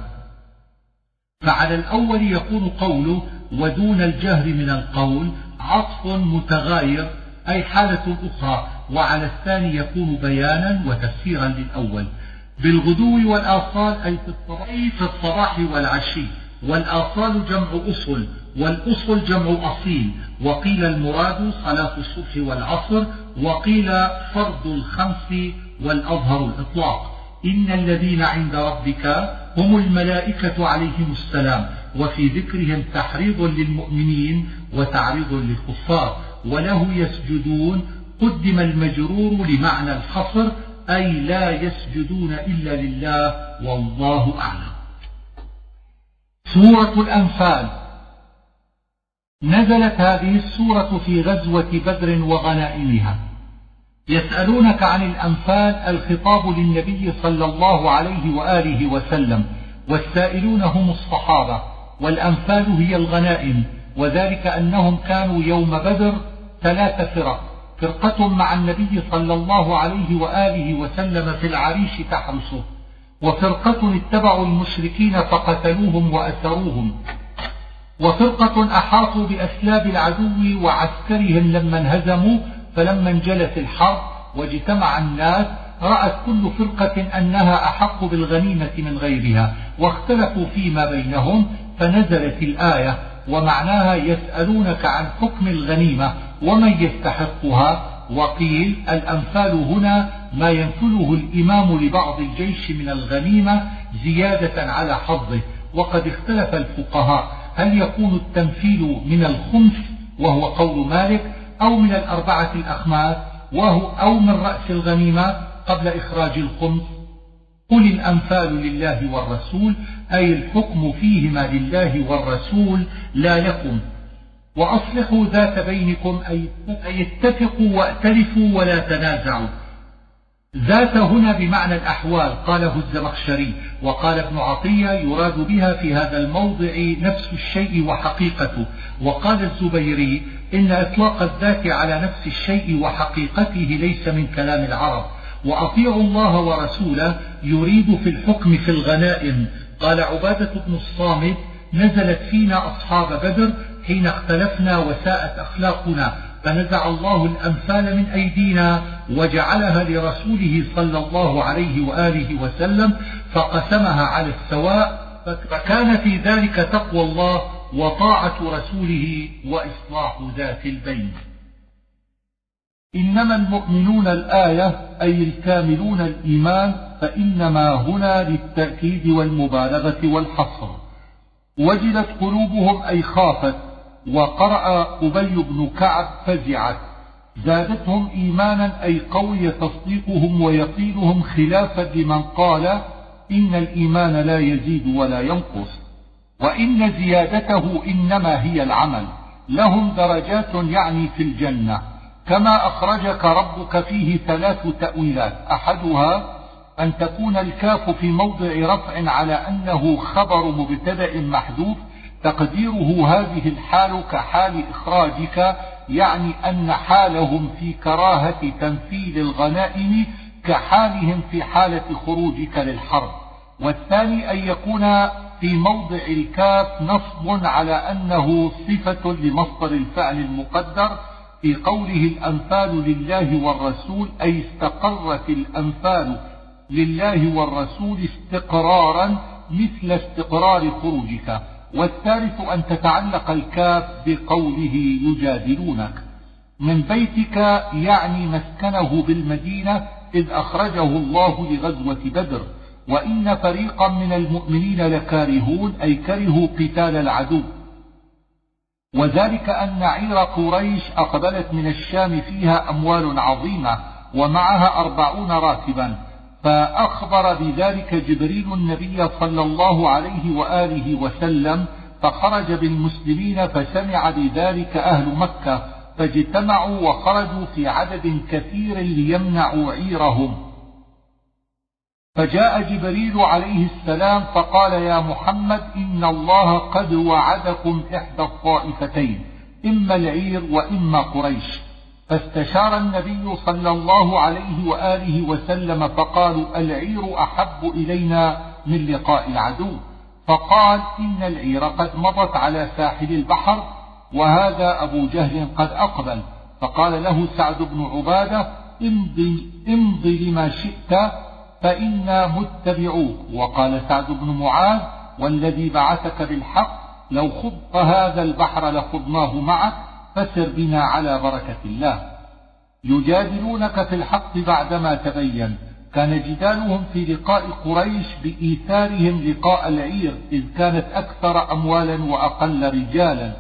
فعلى الأول يكون قوله ودون الجهر من القول عطف متغاير أي حالة أخرى. وعلى الثاني يكون بيانا وتفسيرا للأول. بالغدو والآصال أي في الصباح والعشي. والآصال جمع أصل والأصل جمع أصيل. وقيل المراد صلاة الصبح والعصر وقيل فرض الخمس والأظهر الإطلاق. إن الذين عند ربك هم الملائكة عليهم السلام وفي ذكرهم تحريض للمؤمنين وتعريض للكفار وله يسجدون قدم المجرور لمعنى الحصر أي لا يسجدون إلا لله والله أعلم. سورة الأنفال. نزلت هذه السورة في غزوة بدر وغنائمها. يسألونك عن الأنفال الخطاب للنبي صلى الله عليه وآله وسلم والسائلون هم الصحابة والأنفال هي الغنائم وذلك أنهم كانوا يوم بدر ثلاث فرق فرقة مع النبي صلى الله عليه وآله وسلم في العريش تحرسه وفرقة اتبعوا المشركين فقتلوهم وأسروهم وفرقة أحاطوا بأسلاب العدو وعسكرهم لما انهزموا فلما انجلت الحرب واجتمع الناس رأت كل فرقة أنها أحق بالغنيمة من غيرها واختلفوا فيما بينهم فنزلت الآية ومعناها يسألونك عن حكم الغنيمة ومن يستحقها؟ وقيل الأنفال هنا ما ينفله الإمام لبعض الجيش من الغنيمة زيادة على حظه وقد اختلف الفقهاء هل يكون التنفيل من الخمس وهو قول مالك أو من الأربعة الأخماس وهو أو من رأس الغنيمة قبل إخراج الخمس قل الأنفال لله والرسول أي الحكم فيهما لله والرسول لا لكم وأصلحوا ذات بينكم أي اتفقوا وائتلفوا ولا تنازعوا. ذات هنا بمعنى الأحوال قاله الزمخشري وقال ابن عطية يراد بها في هذا الموضع نفس الشيء وحقيقته. وقال الزبيري إن إطلاق الذات على نفس الشيء وحقيقته ليس من كلام العرب. وأطيعوا الله ورسوله يريد في الحكم في الغنائم. قال عبادة بن الصامت نزلت فينا أصحاب بدر حين اختلفنا وساءت أخلاقنا فنزع الله الأنفال من أيدينا وجعلها لرسوله صلى الله عليه وآله وسلم فقسمها على السواء فكان في ذلك تقوى الله وطاعة رسوله وإصلاح ذات البين. إنما المؤمنون الآية أي الكاملون الإيمان فإنما هنا للتأكيد والمبالغة والحصر. وجلت قلوبهم أي خافت وقرأ أبي بن كعب فزعت. زادتهم إيمانا أي قوي تصديقهم ويقينهم خلافا لمن قال إن الإيمان لا يزيد ولا ينقص وإن زيادته إنما هي العمل. لهم درجات يعني في الجنة. كما أخرجك ربك فيه ثلاث تأويلات. أحدها أن تكون الكاف في موضع رفع على أنه خبر مبتدأ محذوف تقديره هذه الحال كحال إخراجك يعني أن حالهم في كراهة تنفيذ الغنائم كحالهم في حالة خروجك للحرب. والثاني أن يكون في موضع الكاف نصب على أنه صفة لمصدر الفعل المقدر في قوله الأنفال لله والرسول أي استقرت الأنفال لله والرسول استقرارا مثل استقرار خروجك. والثالث أن تتعلق الكاف بقوله يجادلونك. من بيتك يعني مسكنه بالمدينة إذ أخرجه الله لغزوة بدر. وإن فريقا من المؤمنين لكارهون أي كرهوا قتال العدو. وذلك أن عير قريش أقبلت من الشام فيها أموال عظيمة ومعها أربعون راكبا. فأخبر بذلك جبريل النبي صلى الله عليه وآله وسلم فخرج بالمسلمين فسمع بذلك أهل مكة فاجتمعوا وخرجوا في عدد كثير ليمنعوا عيرهم. فجاء جبريل عليه السلام فقال يا محمد إن الله قد وعدكم إحدى الطائفتين إما العير وإما قريش. فاستشار النبي صلى الله عليه وآله وسلم فقالوا العير أحب إلينا من لقاء العدو. فقال إن العير قد مضت على ساحل البحر وهذا أبو جهل قد أقبل. فقال له سعد بن عبادة امضي, امضي لما شئت فإنا متبعوك. وقال سعد بن معاذ والذي بعثك بالحق لو خضت هذا البحر لخضناه معك فسر بنا على بركة الله. يجادلونك في الحق بعدما تبين. كان جدالهم في لقاء قريش بإيثارهم لقاء العير إذ كانت أكثر أموالا وأقل رجالا.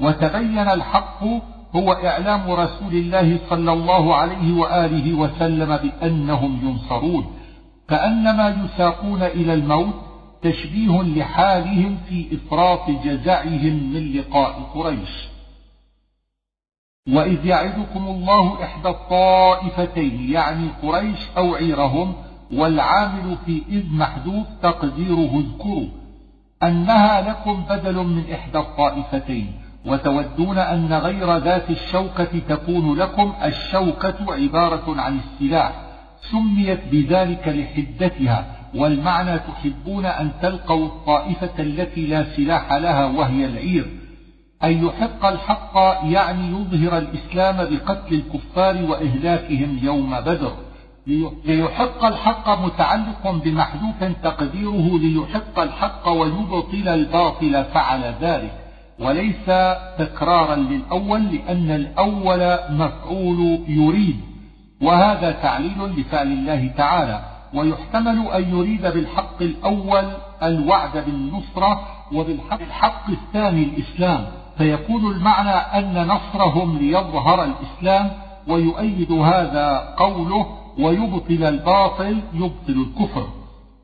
وتبين الحق هو إعلام رسول الله صلى الله عليه وآله وسلم بأنهم ينصرون. كأنما يساقون إلى الموت تشبيه لحالهم في إفراط جزعهم من لقاء قريش. وإذ يعدكم الله إحدى الطائفتين يعني قريش أو عيرهم والعامل في إذ محذوف تقديره اذكروا أنها لكم بدل من إحدى الطائفتين وتودون أن غير ذات الشوكة تكون لكم الشوكة عبارة عن السلاح سميت بذلك لحدتها والمعنى تحبون أن تلقوا الطائفة التي لا سلاح لها وهي العير. أن يحق الحق يعني يظهر الإسلام بقتل الكفار وإهلاكهم يوم بدر. ليحق الحق متعلق بمحذوف تقديره ليحق الحق ويبطل الباطل فعل ذلك. وليس تكرارا للأول لأن الأول مفعول يريد. وهذا تعليل لفعل الله تعالى. ويحتمل أن يريد بالحق الأول الوعد بالنصرة وبالحق الثاني الإسلام. فيكون المعنى أن نصرهم ليظهر الإسلام ويؤيد هذا قوله ويبطل الباطل يبطل الكفر.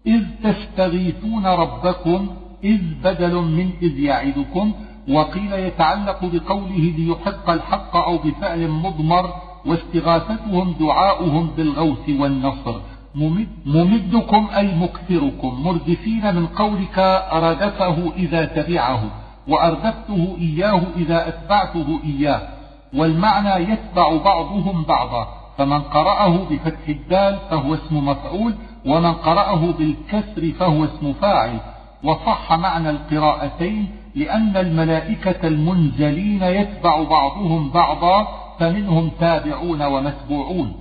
إذ تستغيثون ربكم إذ بدل من إذ يعدكم وقيل يتعلق بقوله ليحق الحق أو بفعل مضمر واستغاثتهم دعاؤهم بالغوث والنصر. ممدكم أي مكثركم مردفين من قولك ردفه إذا تبعه. وأردفته إياه إذا أتبعته إياه والمعنى يتبع بعضهم بعضا فمن قرأه بفتح الدال فهو اسم مفعول ومن قرأه بالكسر فهو اسم فاعل. وصح معنى القراءتين لأن الملائكة المنزلين يتبع بعضهم بعضا فمنهم تابعون ومتبوعون.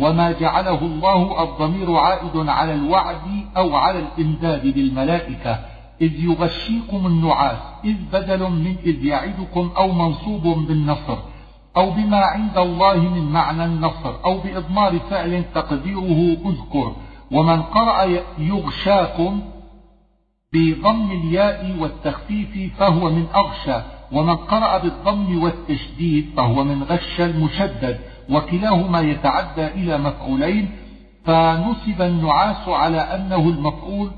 وما جعله الله الضمير عائد على الوعد أو على الإمداد بالملائكة. إذ يغشيكم النعاس إذ بدل من إذ يعدكم أو منصوب بالنصر أو بما عند الله من معنى النصر أو بإضمار فعل تقديره أذكر. ومن قرأ يغشاكم بضم الياء والتخفيف فهو من أغشى ومن قرأ بالضم والتشديد فهو من غش المشدد وكلاهما يتعدى إلى مفعولين فنصب النعاس على أنه المفعول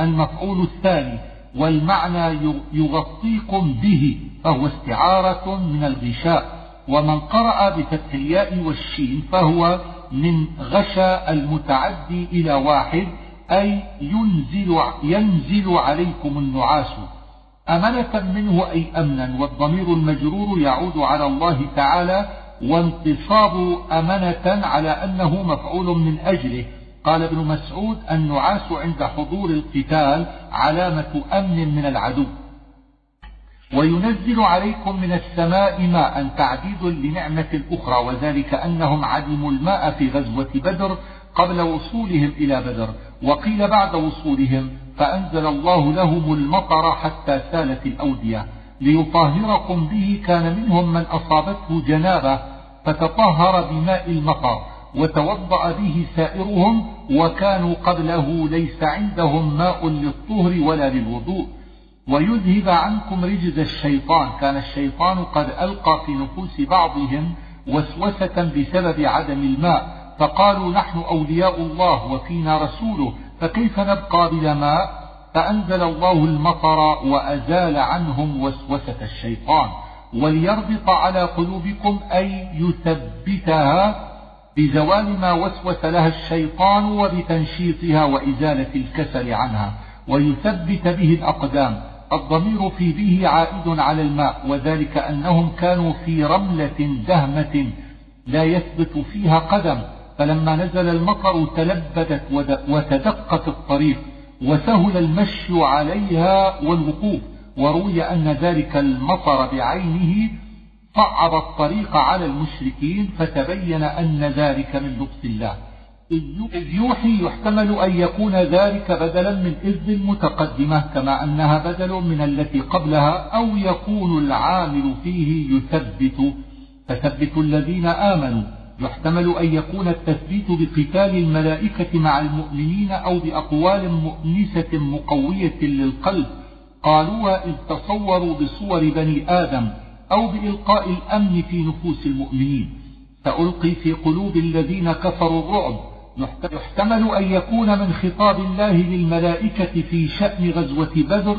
المفعول الثاني والمعنى يغطيكم به فهو استعارة من الغشاء. ومن قرأ بفتح الياء والشين فهو من غشى المتعدي إلى واحد أي ينزل, ينزل عليكم النعاس. أمنة منه أي أمنا والضمير المجرور يعود على الله تعالى وانتصاب أمنة على أنه مفعول من أجله. قال ابن مسعود النعاس عند حضور القتال علامة أمن من العدو. وينزل عليكم من السماء ماء تعديد لنعمة أخرى وذلك أنهم عدموا الماء في غزوة بدر قبل وصولهم إلى بدر. وقيل بعد وصولهم فأنزل الله لهم المطر حتى سالت الأودية. ليطهركم به كان منهم من أصابته جنابة فتطهر بماء المطر وتوضأ به سائرهم وكانوا قبله ليس عندهم ماء للطهر ولا للوضوء. ويذهب عنكم رجز الشيطان. كان الشيطان قد ألقى في نفوس بعضهم وسوسة بسبب عدم الماء. فقالوا نحن أولياء الله وفينا رسوله. فكيف نبقى بلا ماء؟ فأنزل الله المطر وأزال عنهم وسوسة الشيطان. وليربط على قلوبكم أي يثبتها بزوال ما وسوس لها الشيطان وبتنشيطها وإزالة الكسل عنها ويثبت به الأقدام. الضمير في به عائد على الماء وذلك أنهم كانوا في رملة دهمة لا يثبت فيها قدم. فلما نزل المطر تلبدت وتدقت الطريق وسهل المشي عليها والوقوف. وروي أن ذلك المطر بعينه صعب الطريق على المشركين فتبين أن ذلك من لطف الله. إذ يوحي يحتمل أن يكون ذلك بدلا من إذ المتقدمة كما أنها بدل من التي قبلها أو يكون العامل فيه يثبت. فثبت الذين آمنوا. يحتمل أن يكون التثبيت بقتال الملائكة مع المؤمنين أو بأقوال مؤنسة مقوية للقلب. قالوها إذ تصوروا بصور بني آدم أو بإلقاء الأمن في نفوس المؤمنين سألقي في قلوب الذين كفروا الرعب يحتمل أن يكون من خطاب الله للملائكة في شأن غزوة بدر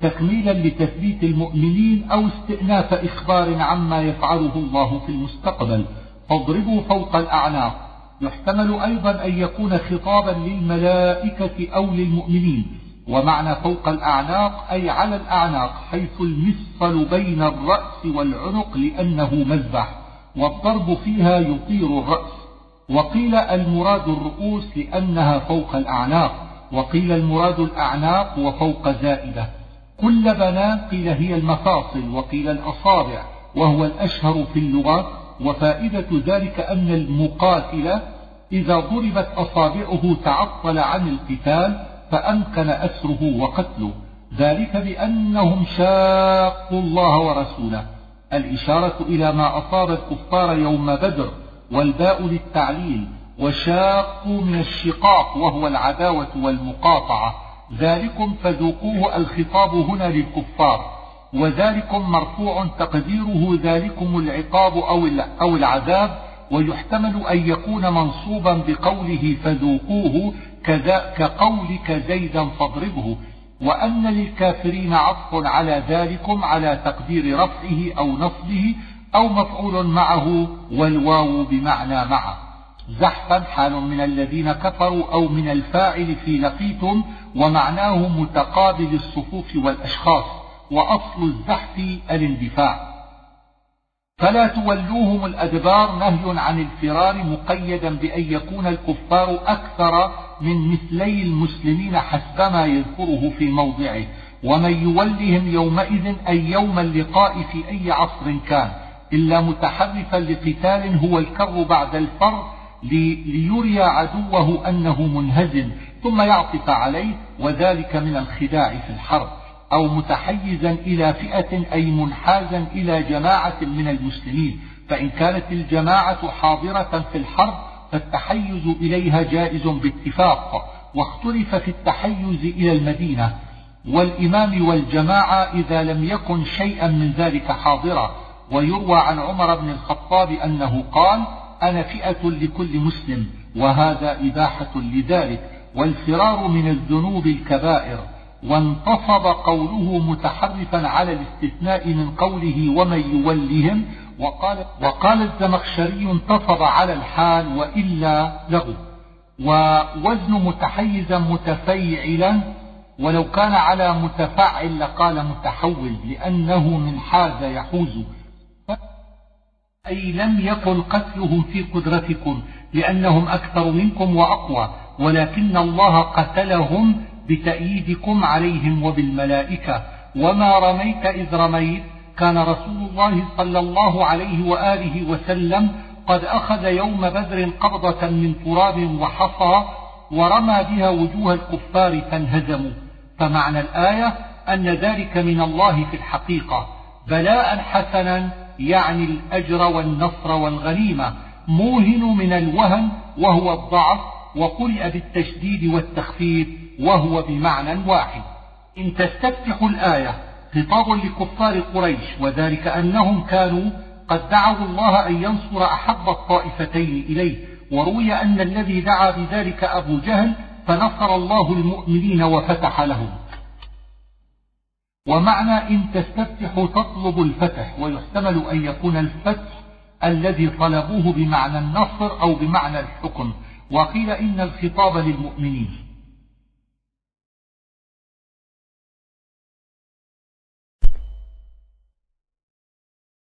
تكميلا لتثبيت المؤمنين أو استئناف إخبار عما يفعله الله في المستقبل. فاضربوا فوق الأعناق. يحتمل أيضا أن يكون خطابا للملائكة أو للمؤمنين. ومعنى فوق الأعناق أي على الأعناق حيث المفصل بين الرأس والعنق لأنه مذبح والضرب فيها يطير الرأس. وقيل المراد الرؤوس لأنها فوق الأعناق وقيل المراد الأعناق وفوق زائدة. كل بنان قيل هي المفاصل وقيل الأصابع وهو الأشهر في اللغة وفائدة ذلك أن المقاتل إذا ضربت أصابعه تعطل عن القتال فأمكن أسره وقتله. ذلك بأنهم شاقوا الله ورسوله. الإشارة إلى ما أصاب الكفار يوم بدر والباء للتعليل وشاقوا من الشقاق وهو العداوة والمقاطعة. ذلكم فذوقوه الخطاب هنا للكفار. وذلكم مرفوع تقديره ذلكم العقاب أو العذاب. ويحتمل أن يكون منصوبا بقوله فذوقوه كذا كقولك زيدا فاضربه وأن للكافرين عطف على ذلكم على تقدير رفعه أو نصبه أو مفعول معه والواو بمعنى معه. زحفا حال من الذين كفروا أو من الفاعل في لقيتم ومعناه متقابل الصفوف والأشخاص وأصل الزحف الاندفاع فلا تولوهم الأدبار نهي عن الفرار مقيدا بأن يكون الكفار أكثر من مثلي المسلمين حسبما يذكره في موضعه ومن يولهم يومئذ أي يوم اللقاء في أي عصر كان إلا متحرفا لقتال هو الكر بعد الفر ليري عدوه أنه منهزم ثم يعطف عليه وذلك من الخداع في الحرب. أو متحيزا إلى فئة أي منحازا إلى جماعة من المسلمين فإن كانت الجماعة حاضرة في الحرب فالتحيز إليها جائز باتفاق واختلف في التحيز إلى المدينة. والإمام والجماعة إذا لم يكن شيئا من ذلك حاضرا. ويروى عن عمر بن الخطاب أنه قال أنا فئة لكل مسلم وهذا إباحة لذلك والفرار من الذنوب الكبائر. وانتصب قوله متحرفا على الاستثناء من قوله ومن يولهم وقال, وقال الزمخشري انتصب على الحال وإلا له. ووزن متحيزا متفيعلا ولو كان على متفعل لقال متحول لأنه من حاز يحوز. أي لم يكن قتلهم في قدرتكم لأنهم أكثر منكم وأقوى ولكن الله قتلهم بتأييدكم عليهم وبالملائكة. وما رميت إذ رميت. كان رسول الله صلى الله عليه وآله وسلم قد أخذ يوم بدر قبضة من تراب وحصى ورمى بها وجوه الكفار فانهزموا. فمعنى الآية أن ذلك من الله في الحقيقة. بلاء حسنا يعني الأجر والنصر والغنيمة. موهن من الوهن وهو الضعف وقرئ بالتشديد والتخفيف. وهو بمعنى واحد. إن تستفتح الآية خطاب لكفار قريش وذلك أنهم كانوا قد دعوا الله أن ينصر أحب الطائفتين إليه. وروي أن الذي دعا بذلك أبو جهل فنصر الله المؤمنين وفتح لهم. ومعنى إن تستفتح تطلب الفتح ويحتمل أن يكون الفتح الذي طلبوه بمعنى النصر أو بمعنى الحكم. وقيل إن الخطاب للمؤمنين.